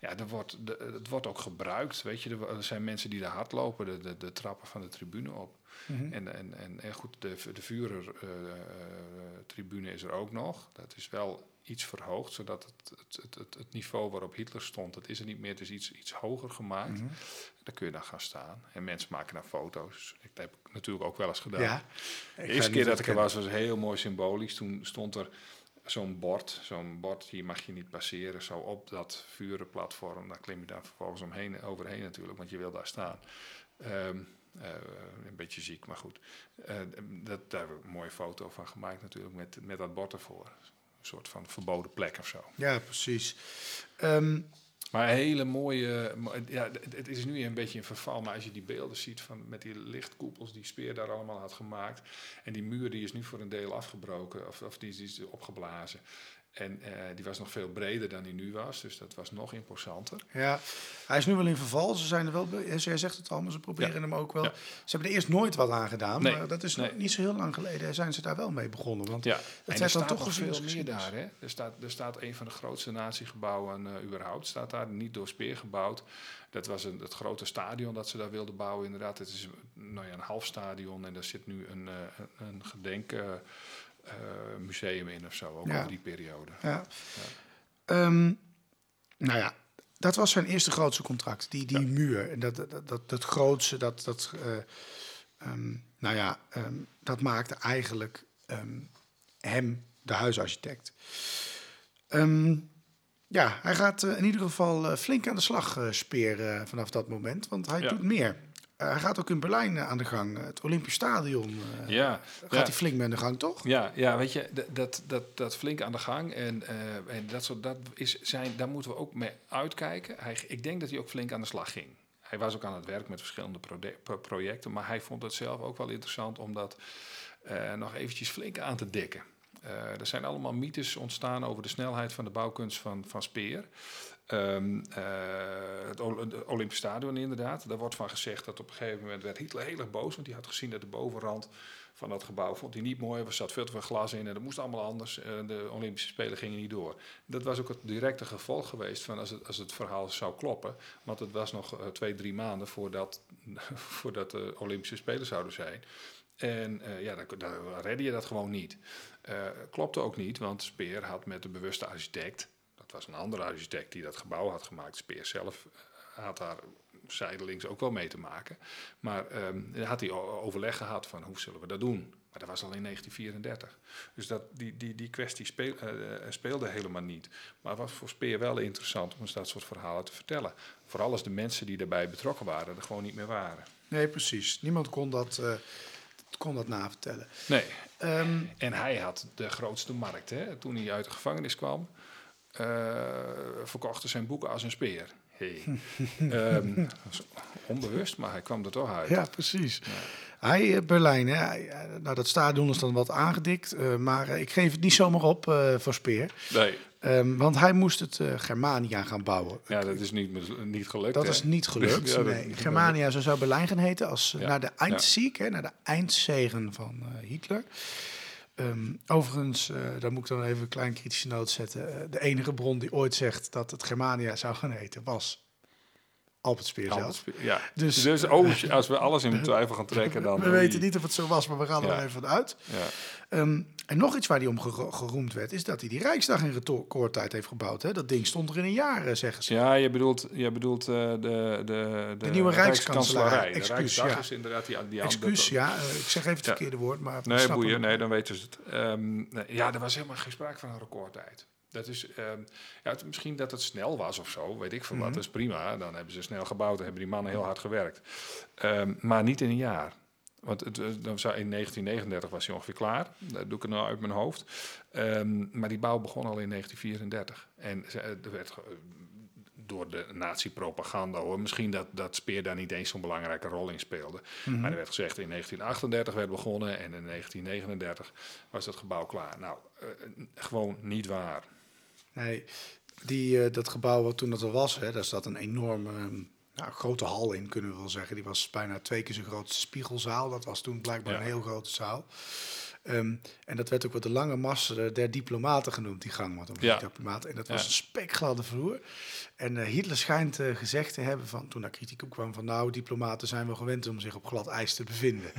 ja, er wordt, de, het wordt ook gebruikt. Weet je, er, er zijn mensen die daar hardlopen, de, de, de trappen van de tribune op. Mhm. En, en, en, en goed, de, de Führer-tribune is er ook nog. Dat is wel iets verhoogd, zodat het, het, het, het, niveau waarop Hitler stond, dat is er niet meer. Het is iets, iets hoger gemaakt. Mhm. Daar kun je dan gaan staan. En mensen maken dan foto's. Ik heb ik natuurlijk ook wel eens gedaan. Ja. De eerste keer dat ik er was, was heel mooi symbolisch. Toen stond er zo'n bord, zo'n bord, hier mag je niet passeren, zo op dat vurenplatform. Daar klim je daar vervolgens omheen, overheen natuurlijk, want je wil daar staan. Ehm, eh, een beetje ziek, maar goed. Eh, dat, daar heb ik een mooie foto van gemaakt natuurlijk, met, met dat bord ervoor. Een soort van verboden plek of zo. Ja, precies. Ehm, Maar een hele mooie. mo- Ja, het- is nu een beetje in verval. Maar als je die beelden ziet van met die lichtkoepels die Speer daar allemaal had gemaakt. En die muur die is nu voor een deel afgebroken. Of, of die is opgeblazen. En eh, die was nog veel breder dan die nu was. Dus dat was nog imposanter. ja, hij is nu wel in verval. Ze zijn er wel, be- jij zegt het al, maar ze proberen Ja. hem ook wel. Ja. Ze hebben er eerst nooit wat aan gedaan, Nee. maar dat is Nee. niet zo heel lang geleden. Zijn ze daar wel mee begonnen? Want Ja, het er dan toch nog veel meer daar. Hè? Er, staat, er staat een van de grootste natiegebouwen eh, überhaupt. Staat daar, niet door Speer gebouwd. Dat was een, het grote stadion dat ze daar wilden bouwen. Inderdaad, het is nou ja, een half stadion. En daar zit nu een, eh, een, een gedenkmuseum in of zo. Ook Ja. over die periode. Ja. Ehm, nou ja, dat was zijn eerste grootste contract, die, die muur. En dat, dat, dat, dat grootste, dat, dat, eh, ehm, nou ja, ehm, dat maakte eigenlijk hem de huisarchitect. Ja, hij gaat eh, in ieder geval eh, flink aan de slag eh, Speer eh, vanaf dat moment, want hij Ja. doet meer. Eh, hij gaat ook in Berlijn eh, aan de gang. Het Olympisch Stadion eh, Ja, gaat ja. hij flink mee aan de gang, toch? Ja, ja, weet je, dat, dat, dat flink aan de gang. En, eh, en dat, soort, dat is zijn, daar moeten we ook mee uitkijken. Hij, ik denk dat hij ook flink aan de slag ging. Hij was ook aan het werk met verschillende projecten. Maar hij vond het zelf ook wel interessant om dat eh, nog eventjes flink aan te dikken. Eh, er zijn allemaal mythes ontstaan over de snelheid van de bouwkunst van, van Speer. Ehm, eh, het Ol- het Olympisch Stadion inderdaad. Daar wordt van gezegd dat op een gegeven moment werd Hitler heel erg boos. Want hij had gezien dat de bovenrand van dat gebouw vond hij niet mooi. Er zat veel te veel glas in en dat moest allemaal anders. Eh, de Olympische Spelen gingen niet door. Dat was ook het directe gevolg geweest van als het, als het verhaal zou kloppen. Want het was nog eh, twee, drie maanden voordat, voordat de Olympische Spelen zouden zijn. En ja, dan, dan redde je dat gewoon niet. Klopte ook niet, want Speer had met de bewuste architect, het was een andere architect die dat gebouw had gemaakt. Speer zelf eh, had daar zijdelings ook wel mee te maken. Maar daar had hij overleg gehad van hoe zullen we dat doen. Maar dat was al in 1934. Dus dat, die, die, die kwestie speel, eh, eh, speelde helemaal niet. Maar het was voor Speer wel interessant om eens dat soort verhalen te vertellen. Vooral als de mensen die daarbij betrokken waren er gewoon niet meer waren. Nee, precies. Niemand kon dat, kon dat navertellen. Nee, Ehm, En hij had de grootste markt. Hè? Toen hij uit de gevangenis kwam, verkochten zijn boeken als een speer. Hey. Ehm, onbewust, maar hij kwam er toch uit. ja, precies. Hij, eh, Berlijn, hè, hij, eh, nou, dat stadion is dan wat aangedikt. eh, maar eh, ik geef het niet zomaar op eh, voor Speer. Nee, Ehm, want hij moest het eh, Germania gaan bouwen. ja, dat is niet, niet gelukt. Dat hè? is niet gelukt. Ja, nee. Germania zo zou Berlijn gaan heten als eh, Ja, naar de Eindsieg, hè, naar de eindzegen van eh, Hitler. Ehm, overigens, eh, daar moet ik dan even een klein kritische noot zetten. Eh, de enige bron die ooit zegt dat het Germania zou gaan heten was Albert Speer Albert zelf. Ja. Dus- Dus, oh, als we alles in twijfel gaan trekken, dan... We weten niet of het zo was, maar we gaan er Ja. even van uit. Ja. Ehm, en nog iets waar hij om gero- geroemd werd, is dat hij die Rijksdag in recordtijd heeft gebouwd. Hè? Dat ding stond er in een jaar, eh, zeggen ze. Ja, je bedoelt, je bedoelt eh, de, de, de, nieuwe Rijkskanselarij. De Excuus, Rijksdag ja. is inderdaad die, die Excuus, ja, eh, ik zeg even het verkeerde woord, maar... Nee, boeien, nee, dan weten ze het. Ehm, nee, ja, er was helemaal geen sprake van een recordtijd. Dat is, ehm, ja, het- misschien dat het snel was of zo, weet ik veel Mhm. wat. Dat is prima, dan hebben ze snel gebouwd, dan hebben die mannen heel hard gewerkt. Ehm, maar niet in een jaar. Want het, dan zou, in 1939 was hij ongeveer klaar. Dat doe ik er nou uit mijn hoofd. Ehm, maar die bouw begon al in 1934. En ze- eh, er werd door de nazi-propaganda hoor. Misschien dat, dat Speer daar niet eens zo'n belangrijke rol in speelde. Mhm. Maar er werd gezegd in 1938 werd begonnen en in 1939 was het gebouw klaar. Nou, eh, gewoon niet waar. Nee, die, eh, dat gebouw wat toen dat er was, hè, daar zat een enorme ehm, nou, grote hal in, kunnen we wel zeggen. Die was bijna twee keer zo groot als de spiegelzaal. Dat was toen blijkbaar Ja. een heel grote zaal. Ehm, en dat werd ook wel de lange massa der diplomaten genoemd, die gang. Want Ja. diplomaten. En dat Ja. was een spekgladde vloer. En eh, Hitler schijnt eh, gezegd te hebben, van, toen daar kritiek op kwam, van nou, diplomaten zijn wel gewend om zich op glad ijs te bevinden.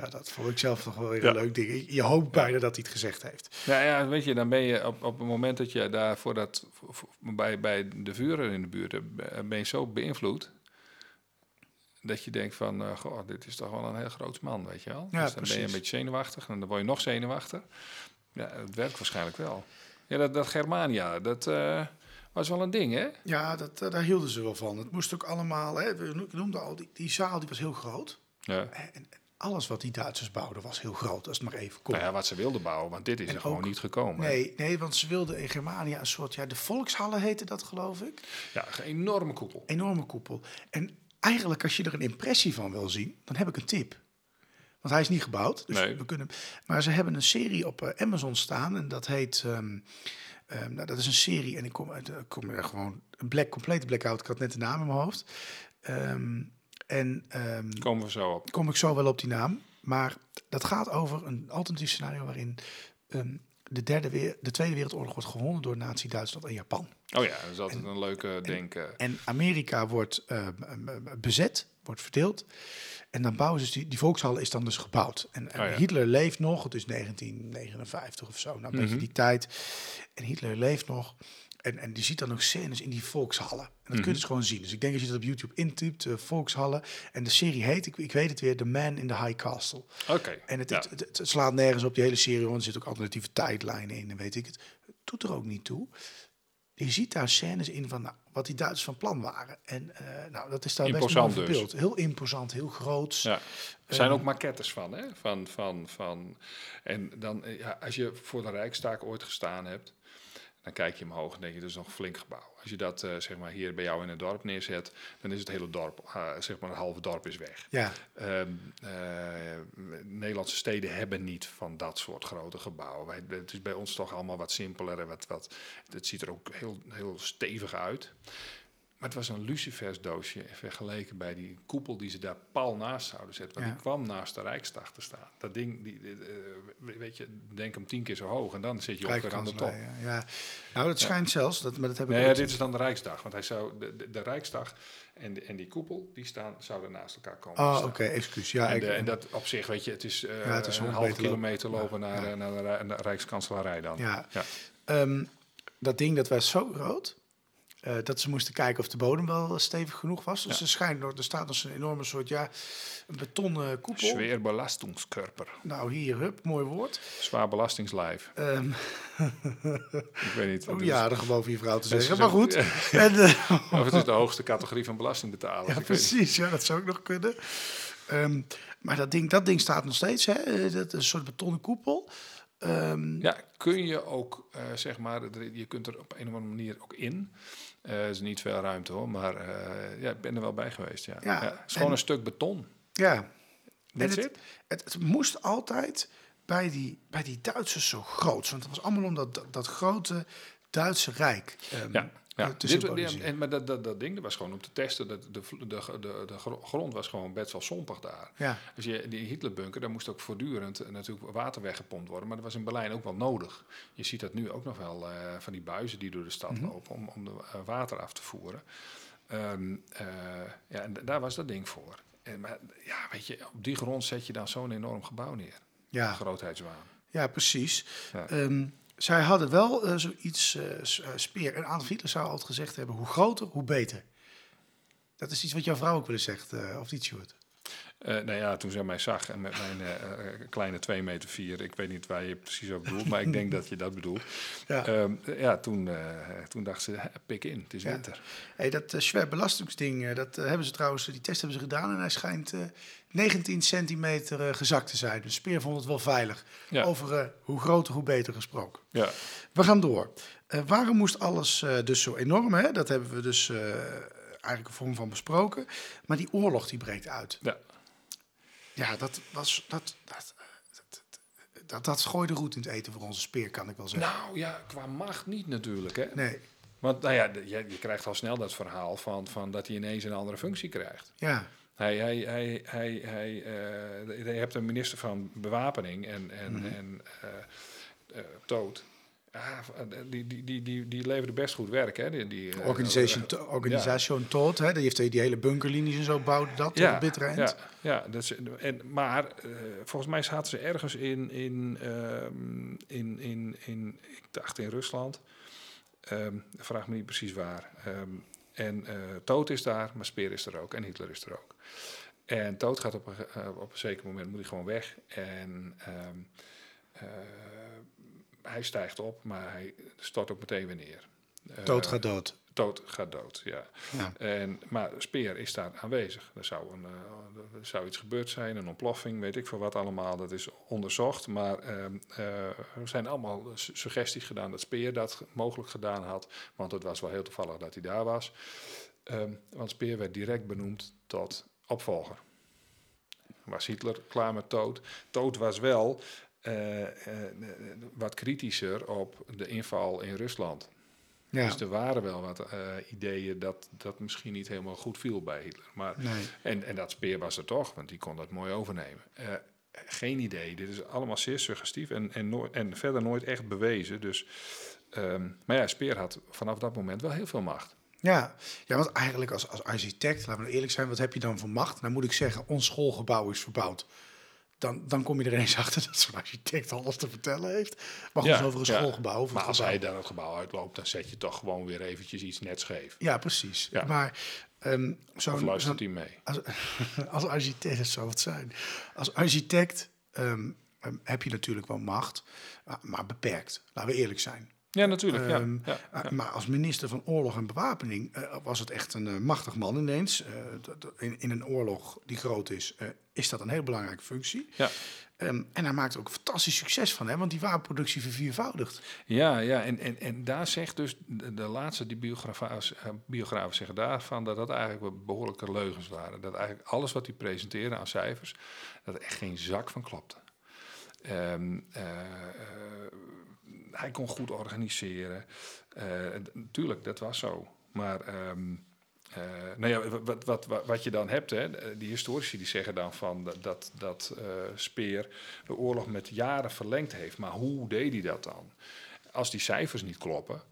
ja, dat vond ik zelf nog wel weer Ja. een leuk ding. Je hoopt bijna dat hij het gezegd heeft. Nou ja, weet je, dan ben je op, op het moment dat je daar voor dat, voor- bij, bij de vuren in de buurt hebt, ben je zo beïnvloed. Dat je denkt van, eh, goh, dit is toch wel een heel groot man, weet je wel. Ja, dus dan ben je een beetje zenuwachtig en dan word je nog zenuwachtig. Ja, het werkt waarschijnlijk wel. Ja, dat, dat Germania, dat eh, was wel een ding, hè? Ja, dat, eh, daar hielden ze wel van. Het moest ook allemaal, hè, we noemden al, die, die zaal die was heel groot. Ja. En, alles wat die Duitsers bouwden was heel groot, als het maar even kon. Nou ja, wat ze wilden bouwen, want dit is En er gewoon niet gekomen. Nee, nee, want ze wilden in Germania een soort, ja, de Volkshallen heette dat geloof ik. Ja, een enorme koepel. Enorme koepel. En eigenlijk als je er een impressie van wil zien, dan heb ik een tip. Want hij is niet gebouwd, dus Nee. we kunnen. Maar ze hebben een serie op eh, Amazon staan en dat heet. ehm, ehm, nou, dat is een serie en ik kom, uit, ik kom er gewoon een black, complete blackout. Ik had net de naam in mijn hoofd. Ehm, en Komen we zo op. kom ik zo wel op die naam. Maar dat gaat over een alternatief scenario waarin ehm, de, derde weer, de Tweede Wereldoorlog wordt gewonnen door Nazi-Duitsland en Japan. Oh ja, dat is altijd een leuke denken. En Amerika wordt ehm, ehm, bezet, wordt verdeeld. En dan bouwen ze, dus die, die volkshal is dan dus gebouwd. En, en Oh ja. Hitler leeft nog, het is 1959 of zo, nou een beetje Mhm. die tijd. En Hitler leeft nog. En, en die ziet dan ook scènes in die volkshallen. En dat Mhm. kun je dus gewoon zien. Dus ik denk als je dat op YouTube intypt, eh, volkshallen. En de serie heet, ik, ik weet het weer, The Man in the High Castle. Oké. En het, ja. het, het, het slaat nergens op die hele serie, want er zitten ook alternatieve tijdlijnen in en weet ik het. Het doet er ook niet toe. Je ziet daar scènes in van nou, wat die Duitsers van plan waren. En eh, nou, dat is daar best Imposant mooi dus. verbeeld. Heel imposant, heel groots. Ja. Er zijn Ehm, ook maquettes van, hè? Van, van, van. En dan, eh, ja, als je voor de Rijkstaak ooit gestaan hebt, dan kijk je omhoog en denk je, dat is nog een flink gebouw. Als je dat, eh, zeg maar, hier bij jou in het dorp neerzet, dan is het hele dorp, eh, zeg maar, een halve dorp is weg. Ja, Ehm, eh, Nederlandse steden hebben niet van dat soort grote gebouwen. Wij, het is bij ons toch allemaal wat simpeler en wat, wat, het ziet er ook heel, heel stevig uit. Maar het was een lucifersdoosje vergeleken bij die koepel die ze daar pal naast zouden zetten. Want Ja. die kwam naast de Rijksdag te staan. Dat ding, die, die, eh, weet je, denk hem tien keer zo hoog en dan zit je ongeveer aan de top. Ja, ja. Nou, dat schijnt zelfs, dat, maar dat heb ik Nee, ja, dit is dan de Rijksdag. Want hij zou, de, de, de Rijksdag en, de, en die koepel, die staan, zouden naast elkaar komen. Oh, staan. oké, excuus. Ja, en, de- en dat op zich, weet je, het is, eh, Ja, het is een meter kilometer lopen. naar, naar de, naar de Rijkskanselarij dan. Ja. Ja. Ehm, dat ding dat was zo groot. Eh, dat ze moesten kijken of de bodem wel stevig genoeg was. Dus Ja. er, schijnt, nog- er staat dus een enorme soort, ja, een betonnen koepel. Zwaar belastingskörper. Nou, hier, hup, mooi woord. Zwaar belastingslijf. Ehm, Ik weet niet. oh wat ja, dat geloof je vrouw te zeggen. Maar goed. En, eh. Of het is de hoogste categorie van belastingbetalers. ja, precies. Ja, dat zou ook nog kunnen. Ehm, maar dat ding, dat ding staat nog steeds. Hè? Eh, Dat is een soort betonnen koepel. Ehm, Ja, kun je ook, zeg maar, je kunt er op een of andere manier ook in. Er is niet veel ruimte hoor, maar eh, ja, ik ben er wel bij geweest. Ja. Ja, Ja, het is gewoon en- een stuk beton. ja. That's het, it. Het, het moest altijd bij die, bij die Duitsers zo groot. Want het was allemaal om dat, dat, dat grote Duitse Rijk ehm, Ja, ja. eh, Dit, en, maar dat, dat, dat ding dat was gewoon om te testen. Dat de, de, de, de, de gro- grond was gewoon best wel sompig daar. Ja. Als je die Hitlerbunker, daar moest ook voortdurend eh, natuurlijk water weggepompt worden. Maar dat was in Berlijn ook wel nodig. Je ziet dat nu ook nog wel eh, van die buizen die door de stad Mhm. lopen om, om de water af te voeren. Ehm, eh, ja, en daar was dat ding voor. En, maar ja, weet je, op die grond zet je dan zo'n enorm gebouw neer. Ja. Grootheidswaan. Ja, precies. Ja. Ehm, zij hadden wel eh, zoiets, eh, speer. En Adolf Hitler zou altijd gezegd hebben, hoe groter, hoe beter. Dat is iets wat jouw vrouw ook wel eens zegt, of niet, Sjoerd? Eh, nou ja, toen zij mij zag en met mijn eh, eh, kleine 2 meter 4, ik weet niet waar je precies op bedoelt, maar ik denk dat je dat bedoelt. Ja. Ehm, ja, toen, eh, toen dacht ze, "Hè, pik in, het is Ja. winter. Hey, dat uh, belastingsding, dat hebben ze trouwens, die test hebben ze gedaan. En hij schijnt eh, 19 centimeter gezakt te zijn. Dus Speer vond het wel veilig. Ja. Over hoe groter, hoe beter gesproken. Ja, We gaan door. Waarom moest alles dus zo enorm? Hè? Dat hebben we dus eigenlijk een vorm van besproken. Maar die oorlog die breekt uit. ja. Ja, dat was. Dat, dat, eh, dat, dat, dat, dat gooide roet in het eten voor onze speer, kan ik wel zeggen. Nou ja, qua macht niet natuurlijk. Hè? Nee, Want nou ja, je, je krijgt al snel dat verhaal van, van dat hij ineens een andere functie krijgt. ja. Hij, hij, hij, hij, hij, eh, je hebt een minister van Bewapening en, en, Mhm. en eh, eh, Toot. Ja, die, die, die, die, die leverde best goed werk. Hè? Die, die, eh, Organisation, eh, to- organisation Todd, hè, die heeft die hele bunkerlinies en zo bouwde dat bittere eind. Ja, ja dat is, en, maar eh, volgens mij zaten ze ergens in, in, ehm, in, in, in, ik dacht in Rusland. Ehm, vraag me niet precies waar. Ehm, en eh Toot is daar, maar Speer is er ook en Hitler is er ook. En Toot gaat op een, op een zeker moment moet hij gewoon weg. En eh, hij stijgt op, maar hij stort ook meteen weer neer. Eh, Tood gaat dood. Toot gaat dood, ja. Ja. En, maar Speer is daar aanwezig. Er zou, een, eh, er zou iets gebeurd zijn, een ontploffing, weet ik veel wat allemaal. Dat is onderzocht. Maar ehm, eh, er zijn allemaal su- suggesties gedaan dat Speer dat mogelijk gedaan had. Want het was wel heel toevallig dat hij daar was. Ehm, want Speer werd direct benoemd tot opvolger. Was Hitler klaar met Toot? Toot was wel eh, eh, wat kritischer op de inval in Rusland. Ja. Dus er waren wel wat eh, ideeën dat dat misschien niet helemaal goed viel bij Hitler. Maar, Nee. en, en dat speer was er toch, want die kon dat mooi overnemen. Geen idee. Dit is allemaal zeer suggestief en, en, nooit- en verder nooit echt bewezen. Dus, ehm, maar ja, Speer had vanaf dat moment wel heel veel macht. Ja. ja, want eigenlijk als, als architect, laten we eerlijk zijn, wat heb je dan voor macht? Nou moet ik zeggen, ons schoolgebouw is verbouwd. Dan, dan kom je er ineens achter dat zo'n architect alles te vertellen heeft. Maar goed, over een schoolgebouw. Maar als gebouw. hij dan het gebouw uitloopt, dan zet je toch gewoon weer eventjes iets net scheef. Ja, precies. Ja. Maar ehm Of zo'n luistert hij mee? als, als architect, dat zou het zijn. Als architect ehm, ehm, heb je natuurlijk wel macht, maar, beperkt. Laten we eerlijk zijn. Ja, natuurlijk. ja. Ja. uh, Maar als minister van Oorlog en Bewapening eh, was het echt een eh, machtig man ineens. Eh, in, in een oorlog die groot is, eh, is dat een heel belangrijke functie. Ja. Ehm, en hij maakt ook fantastisch succes van, hè, want die wapenproductie verviervoudigt. Ja, ja en, en, en daar zegt dus de, de laatste die biografen, eh, biografen zeggen daarvan dat dat eigenlijk behoorlijke leugens waren. Dat eigenlijk alles wat hij presenteerde aan cijfers, dat er echt geen zak van klopte. Ehm, eh, eh, hij kon goed organiseren. Eh, d- Tuurlijk, dat was zo. Maar ehm, eh, nou ja, wat, wat, wat, wat je dan hebt, hè, die historici die zeggen dan van dat, dat, eh, Speer de oorlog met jaren verlengd heeft. Maar hoe deed hij dat dan? Als die cijfers niet kloppen,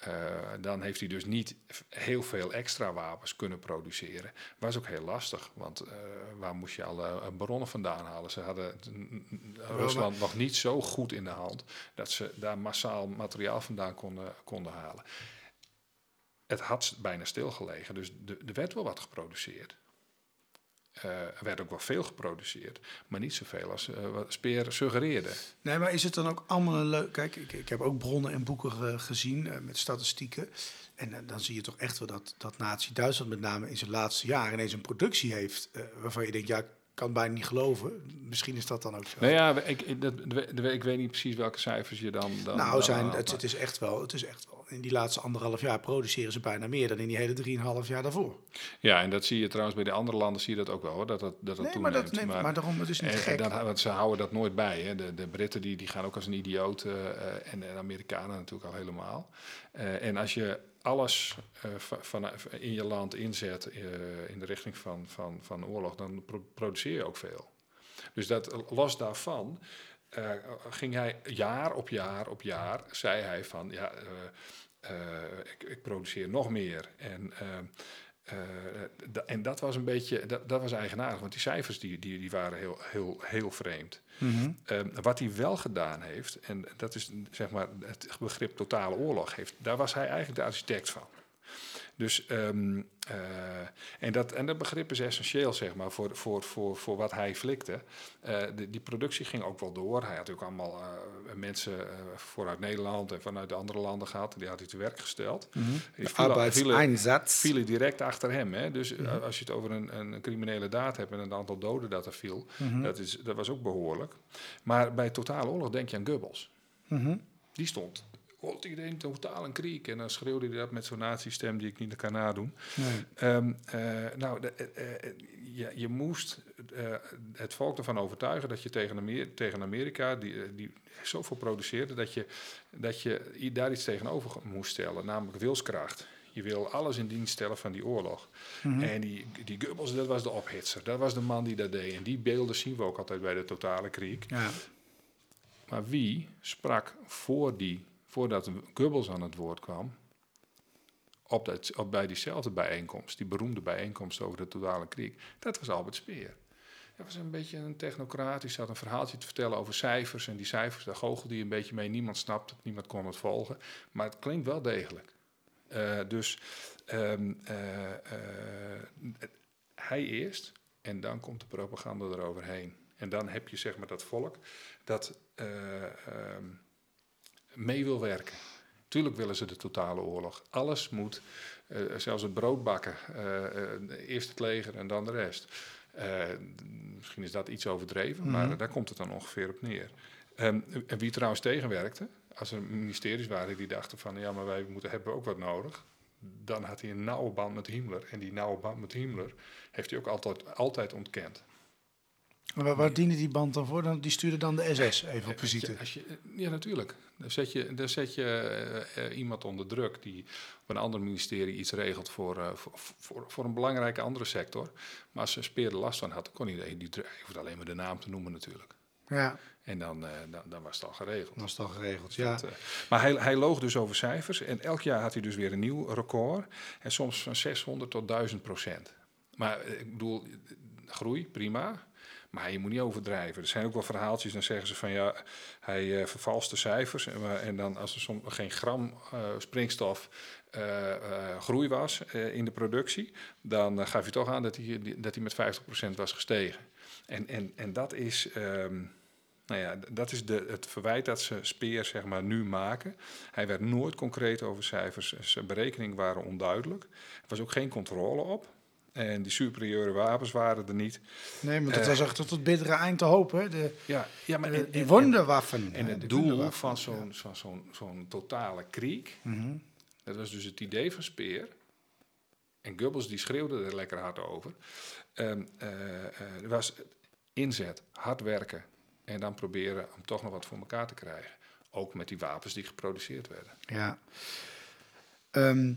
Eh, dan heeft hij dus niet heel veel extra wapens kunnen produceren. Was ook heel lastig, want waar moest je alle eh, bronnen vandaan halen? Ze hadden Rusland nog niet zo goed in de hand dat ze daar massaal materiaal vandaan konden, konden halen. Het had bijna stilgelegen, dus de- er werd wel wat geproduceerd. Eh, er werd ook wel veel geproduceerd, maar niet zoveel als eh, wat Speer suggereerde. Nee, maar is het dan ook allemaal een leuk... Kijk, ik, ik heb ook bronnen en boeken eh, gezien met statistieken. En dan zie je toch echt wel dat, dat Nazi-Duitsland met name in zijn laatste jaar ineens een productie heeft... waarvan je denkt, ja, ik kan bijna niet geloven. Misschien is dat dan ook zo. Nou ja, ik, ik, dat, ik weet niet precies welke cijfers je dan. dan nou, zijn, het, het, is echt wel, het is echt wel... In die laatste anderhalf jaar produceren ze bijna meer dan in die hele drieënhalf jaar daarvoor. Ja, en dat zie je trouwens bij de andere landen zie je dat ook wel, hoor, dat dat, dat, dat Nee, maar, dat, nee, maar, daarom, het is niet en, gek. dan, want ze houden dat nooit bij. Hè. De, de Britten die, die gaan ook als een idioot eh, eh, en de Amerikanen natuurlijk al helemaal. Eh, en als je alles eh, va- van, in je land inzet eh, in de richting van, van, van oorlog, dan pro- produceer je ook veel. Dus dat los daarvan eh, ging hij jaar op jaar op jaar, zei hij van ja, eh, eh, ik, ik produceer nog meer. En, en dat was een beetje, dat, dat was eigenaardig, want die cijfers die, die, die waren heel, heel, heel vreemd. Mhm. Eh, wat hij wel gedaan heeft, en dat is zeg maar het begrip totale oorlog, heeft, daar was hij eigenlijk de architect van. Dus, ehm, eh, en, dat, en dat begrip is essentieel, zeg maar, voor, voor, voor, voor wat hij flikte. Eh, de, die productie ging ook wel door. Hij had ook allemaal eh, mensen vooruit Nederland en vanuit de andere landen gehad. Die had hij te werk gesteld. Die vielen- vielen- vielen direct achter hem. Hè? Dus eh, als je het over een, een criminele daad hebt en het aantal doden dat er viel, dat, is, dat was ook behoorlijk. Maar bij totale oorlog denk je aan Goebbels. Mhm. Die stond. Hoort iedereen totaal een kriek. En dan schreeuwde hij dat met zo'n nazi-stem die ik niet kan nadoen. Nee. Ehm, eh, nou, de, eh, eh, je, je moest het volk ervan overtuigen dat je tegen, Amer- tegen Amerika, die, die zoveel produceerde, dat je, dat je daar iets tegenover moest stellen, namelijk wilskracht. Je wil alles in dienst stellen van die oorlog. En die, die Goebbels, dat was de ophitser. Dat was de man die dat deed. En die beelden zien we ook altijd bij de totale kriek. Ja. Maar wie sprak voor die, voordat Goebbels aan het woord kwam, op bij diezelfde bijeenkomst, die beroemde bijeenkomst over de totale kriek? Dat was Albert Speer. Hij was een beetje een technocraat, die zat een verhaaltje te vertellen over cijfers. En die cijfers, daar goochelde hij een beetje mee. Niemand snapte het, niemand kon het volgen. Maar het klinkt wel degelijk. Eh, dus ehm, eh, eh, hij eerst en dan komt de propaganda eroverheen. En dan heb je zeg maar dat volk dat eh, ehm, mee wil werken. Tuurlijk willen ze de totale oorlog. Alles moet, eh, zelfs het brood bakken. eh, eh, eerst het leger en dan de rest. Misschien is dat iets overdreven, maar daar komt het dan ongeveer op neer. Ehm, en wie trouwens tegenwerkte, als er ministeries waren die dachten van ja, maar wij moeten, hebben ook wat nodig. Dan had hij een nauwe band met Himmler. En die nauwe band met Himmler heeft hij ook altijd, altijd ontkend. Maar waar, waar diende die band dan voor? Dan, die stuurde dan de SS even op visite. Ja, als je, ja, natuurlijk. Dan zet je, dan zet je eh, eh, iemand onder druk die op een ander ministerie iets regelt voor, eh, voor, voor, voor een belangrijke andere sector. Maar als ze speer er last van had, kon hij die druk. Je hoeft alleen maar de naam te noemen natuurlijk. Ja, En dan, dan, dan was het al geregeld. dat is dan geregeld. Ja. Dat, eh, maar hij, hij loog dus over cijfers. En elk jaar had hij dus weer een nieuw record. En soms van 600 tot 1000 procent. Maar ik bedoel, groei, prima. Maar je moet niet overdrijven. Er zijn ook wel verhaaltjes, dan zeggen ze van ja, hij eh vervalst de cijfers. En, en dan als er soms geen gram eh, springstof eh, eh, groei was eh, in de productie, dan eh, gaf je toch aan dat hij, dat hij met 50% was gestegen. En, en, en dat is. ehm, nou ja, dat is de, het verwijt dat ze Speer zeg maar, nu maken. Hij werd nooit concreet over cijfers. Zijn berekeningen waren onduidelijk. Er was ook geen controle op. En die superieure wapens waren er niet. Nee, maar dat Eh. was echt tot het bittere eind te hopen. De, Ja, ja maar en- die en- wonderwaffen. En het doel van zo'n van zo'n zo'n totale kriek, Mhm. dat was dus het idee van Speer. En Goebbels die schreeuwde er lekker hard over. Eh, er was inzet, hard werken en dan proberen om toch nog wat voor elkaar te krijgen. Ook met die wapens die geproduceerd werden. Ja. Ehm,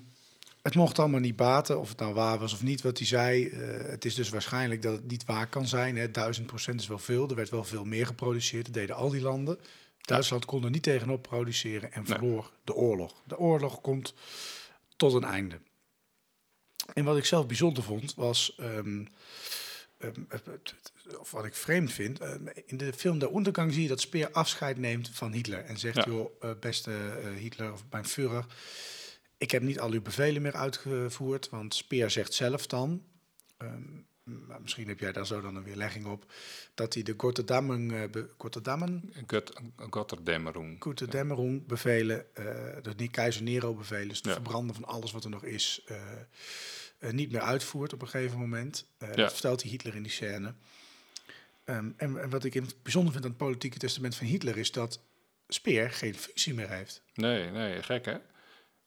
het mocht allemaal niet baten, of het nou waar was of niet, wat hij zei. Eh, het is dus waarschijnlijk dat het niet waar kan zijn. Hè. Duizend procent is wel veel. Er werd wel veel meer geproduceerd. Dat deden al die landen. Duitsland kon er niet tegenop produceren en verloor de oorlog. De oorlog komt tot een einde. En wat ik zelf bijzonder vond, was. ehm, ehm, of wat ik vreemd vind. ehm, in de film De Ondergang zie je dat Speer afscheid neemt van Hitler. En zegt: Ja. joh, eh, beste eh, Hitler of mijn Führer. Ik heb niet al uw bevelen meer uitgevoerd. Want Speer zegt zelf dan. ehm, maar misschien heb jij daar zo dan een weerlegging op. Dat hij de eh. Goede Dämmerung bevelen, eh de niet keizer Nero bevelen, dus het Ja. verbranden van alles wat er nog is, eh, niet meer uitvoert op een gegeven moment. Ja. Dat vertelt hij Hitler in die scène. Ehm, en, en wat ik in het bijzonder vind aan het politieke testament van Hitler is dat Speer geen functie meer heeft. Nee, nee, gek hè?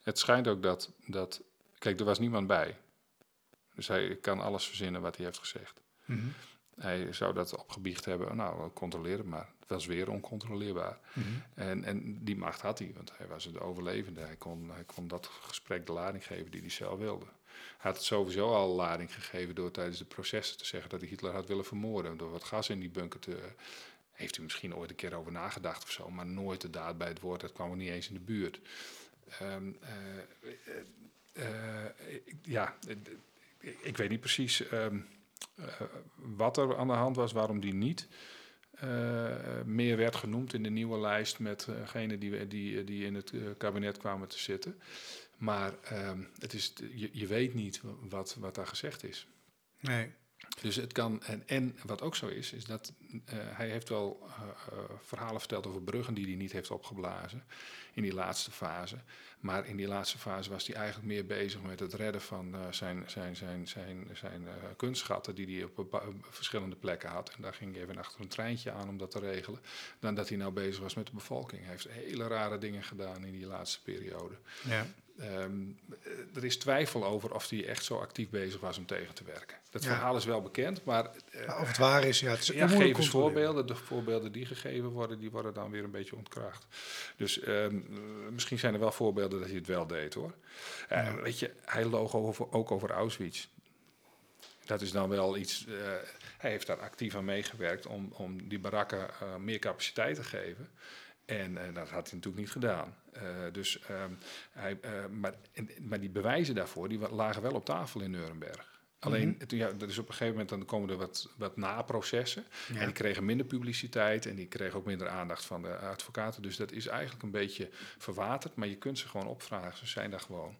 Het schijnt ook dat, dat... Kijk, er was niemand bij. Dus hij kan alles verzinnen wat hij heeft gezegd. Hij zou dat opgebiecht hebben. Nou, controleer het maar. Het was weer oncontroleerbaar. En, en die macht had hij, want hij was de overlevende. Hij kon, hij kon dat gesprek de lading geven die hij zelf wilde. Hij had het sowieso al lading gegeven door tijdens de processen te zeggen dat hij Hitler had willen vermoorden. Door wat gas in die bunker te. Heeft hij misschien ooit een keer over nagedacht of zo, maar nooit de daad bij het woord. Dat kwam er niet eens in de buurt. Ehm, eh, eh, eh, ja, ik, weet niet precies ehm, eh, wat er aan de hand was, waarom die niet meer werd genoemd in de nieuwe lijst met die, die, die in het kabinet kwamen te zitten. Maar ehm, het is, je, je weet niet wat, wat daar gezegd is. Nee. Dus het kan, en, en wat ook zo is, is dat eh, hij heeft wel eh, eh, verhalen verteld over bruggen die hij niet heeft opgeblazen in die laatste fase. Maar in die laatste fase was hij eigenlijk meer bezig met het redden van zijn, zijn, zijn, zijn, zijn kunstschatten die hij op verschillende plekken had. En daar ging hij even achter een treintje aan om dat te regelen. Dan dat hij nou bezig was met de bevolking. Hij heeft hele rare dingen gedaan in die laatste periode. Ja. Ehm, eh, er is twijfel over of hij echt zo actief bezig was om tegen te werken. Dat Ja. verhaal is wel bekend, maar eh, Maar of het waar is, ja, het is ja, moeilijk geef eens controleren. voorbeelden. De voorbeelden die gegeven worden, die worden dan weer een beetje ontkracht. Dus ehm, eh, misschien zijn er wel voorbeelden dat hij het wel deed hoor. Weet je, hij loog over, ook over Auschwitz. Dat is dan wel iets. hij heeft daar actief aan meegewerkt om, om die barakken meer capaciteit te geven. En eh, dat had hij natuurlijk niet gedaan. Eh, dus, ehm, hij, eh, maar, en- maar die bewijzen daarvoor die lagen wel op tafel in Nuremberg. Alleen, toen, ja, dat is op een gegeven moment dan komen er wat, wat naprocessen. Ja. En die kregen minder publiciteit en die kregen ook minder aandacht van de advocaten. Dus dat is eigenlijk een beetje verwaterd, maar je kunt ze gewoon opvragen. Ze zijn daar gewoon.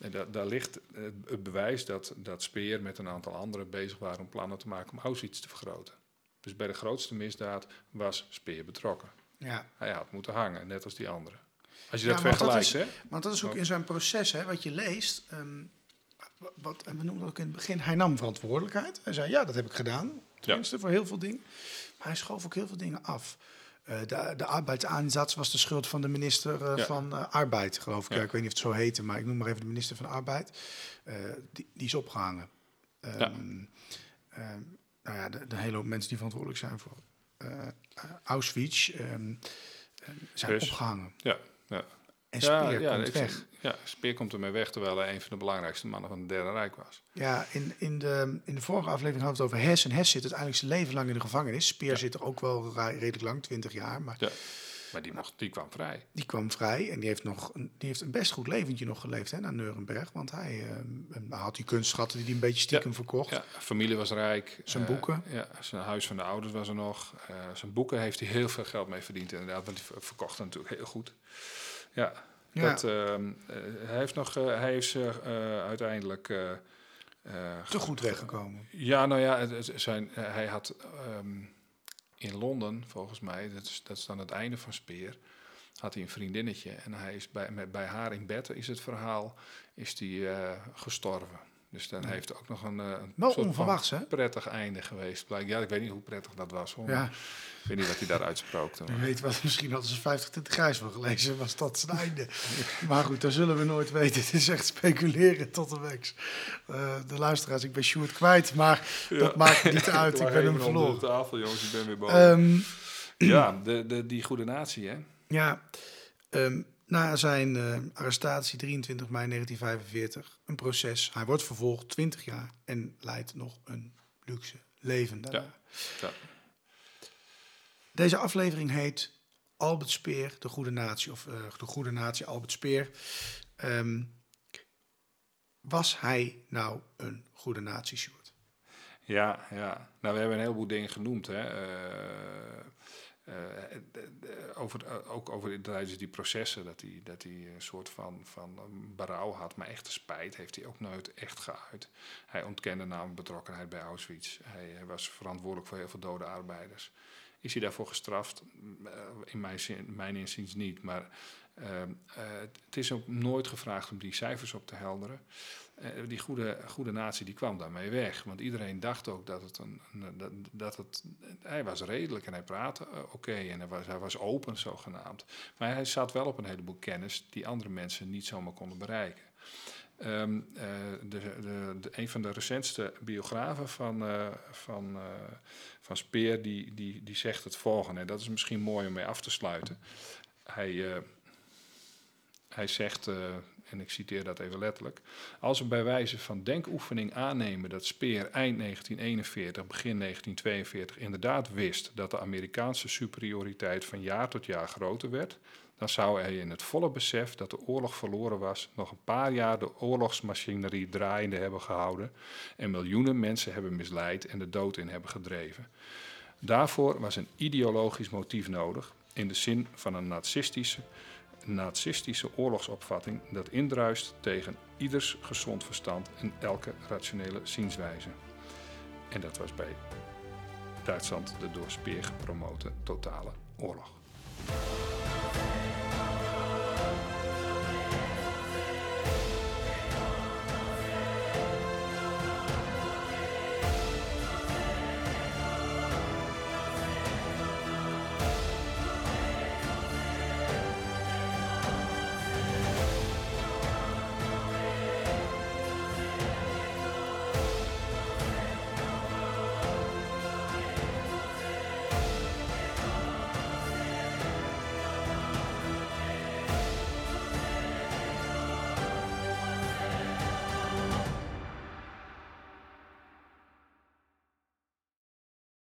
En da- daar ligt het, het bewijs dat, dat Speer met een aantal anderen bezig waren om plannen te maken om Auschwitz te vergroten. Dus bij de grootste misdaad was Speer betrokken. Ja. Hij had moeten hangen, net als die anderen. Als je Ja, dat vergelijkt, hè? Want dat is ook Oh. in zijn proces, hè, wat je leest. ehm, wa- wat, en we noemen dat ook in het begin. Hij nam verantwoordelijkheid. Hij zei: Ja, dat heb ik gedaan. Tenminste, voor heel veel dingen. Maar hij schoof ook heel veel dingen af. Eh, de, de was de schuld van de minister eh, Ja. van eh, Arbeid, geloof ik. Ja. Ik weet niet of het zo heette, maar ik noem maar even de minister van Arbeid. Die, die is opgehangen. Ehm, nou ja, de, de hele hoop mensen die verantwoordelijk zijn voor Auschwitz ehm, eh, zijn Dus- opgehangen. Ja, ja. En Speer ja, komt weg. Ja, Speer komt ermee weg terwijl hij een van de belangrijkste mannen van het Derde Rijk was. Ja, in, in, de, in de vorige aflevering hadden we het over Hess. En Hess zit uiteindelijk zijn leven lang in de gevangenis. Speer Ja. zit er ook wel redelijk lang, 20 jaar. Maar Ja. Maar die, mocht, die kwam vrij. die kwam vrij en die heeft, nog een, die heeft een best goed leventje nog geleefd hè, naar Nuremberg. Want hij ehm, had die kunstschatten die hij een beetje stiekem verkocht. Ja, familie was rijk. Zijn Eh, boeken? Ja, zijn huis van de ouders was er nog. Eh, zijn boeken heeft hij heel veel geld mee verdiend inderdaad. Want hij ver- verkocht natuurlijk heel goed. Ja, Ja. Dat, ehm, eh, hij heeft nog... hij eh, uiteindelijk... Te goed weggekomen. Ja, nou ja, het, het zijn, hij had ehm, in Londen, volgens mij, dat is, dat is dan het einde van Speer, had hij een vriendinnetje. En hij is bij, bij haar in bed, is het verhaal, is die eh, gestorven. Dus dan heeft ook nog een, eh, een onverwachts, hè? prettig einde geweest. Blijk- Ja, ik weet niet hoe prettig dat was. Hoor. Ja. Ik weet niet wat hij daar uitsprookte. Wie maar- weet wat, misschien hadden ze 50 Tinten Grijs wel gelezen, was dat zijn einde. maar goed, dat zullen we nooit weten. Het is echt speculeren tot de weeks. Eh, de luisteraars, ik ben Sjoerd kwijt, maar dat maakt niet uit. ik ben hem verloren. de tafel, jongens, ik ben weer boven. Ehm, ja, de, de, die goede natie, hè? Ja, ehm, na zijn eh, arrestatie 23 mei 1945, een proces. Hij wordt vervolgd 20 jaar en leidt nog een luxe leven daarna. Ja. Ja. Deze aflevering heet Albert Speer, de goede natie, of eh, de goede natie Albert Speer. Ehm, was hij nou een goede natie, Sjoerd? Ja, ja. Nou, we hebben een heleboel dingen genoemd. Hè. Eh, over, eh, ook over tijdens die processen, dat hij, dat hij een soort van, van berouw had. Maar echte spijt heeft hij ook nooit echt geuit. Hij ontkende namelijk betrokkenheid bij Auschwitz. Hij, hij was verantwoordelijk voor heel veel dode arbeiders. Is hij daarvoor gestraft? In mijn, zin, mijn inziens niet. Maar uh, het is ook nooit gevraagd om die cijfers op te helderen. Uh, die goede, goede natie die kwam daarmee weg. Want iedereen dacht ook dat het een. dat, dat het, hij was redelijk en hij praatte oké en hij was, hij was open zogenaamd. Maar hij zat wel op een heleboel kennis die andere mensen niet zomaar konden bereiken. Um, de, de, een van de recentste biografen van, van, van Speer die, die, die zegt het volgende. En dat is misschien mooi om mee af te sluiten. Hij, hij zegt, en ik citeer dat even letterlijk: Als we bij wijze van denkoefening aannemen dat Speer eind 1941, begin 1942 inderdaad wist dat de Amerikaanse superioriteit van jaar tot jaar groter werd, dan zou hij in het volle besef dat de oorlog verloren was, nog een paar jaar de oorlogsmachinerie draaiende hebben gehouden en miljoenen mensen hebben misleid en de dood in hebben gedreven. Daarvoor was een ideologisch motief nodig, in de zin van een nazistische nazistische oorlogsopvatting dat indruist tegen ieders gezond verstand en elke rationele zienswijze. En dat was bij Duitsland de door Speer gepromote totale oorlog.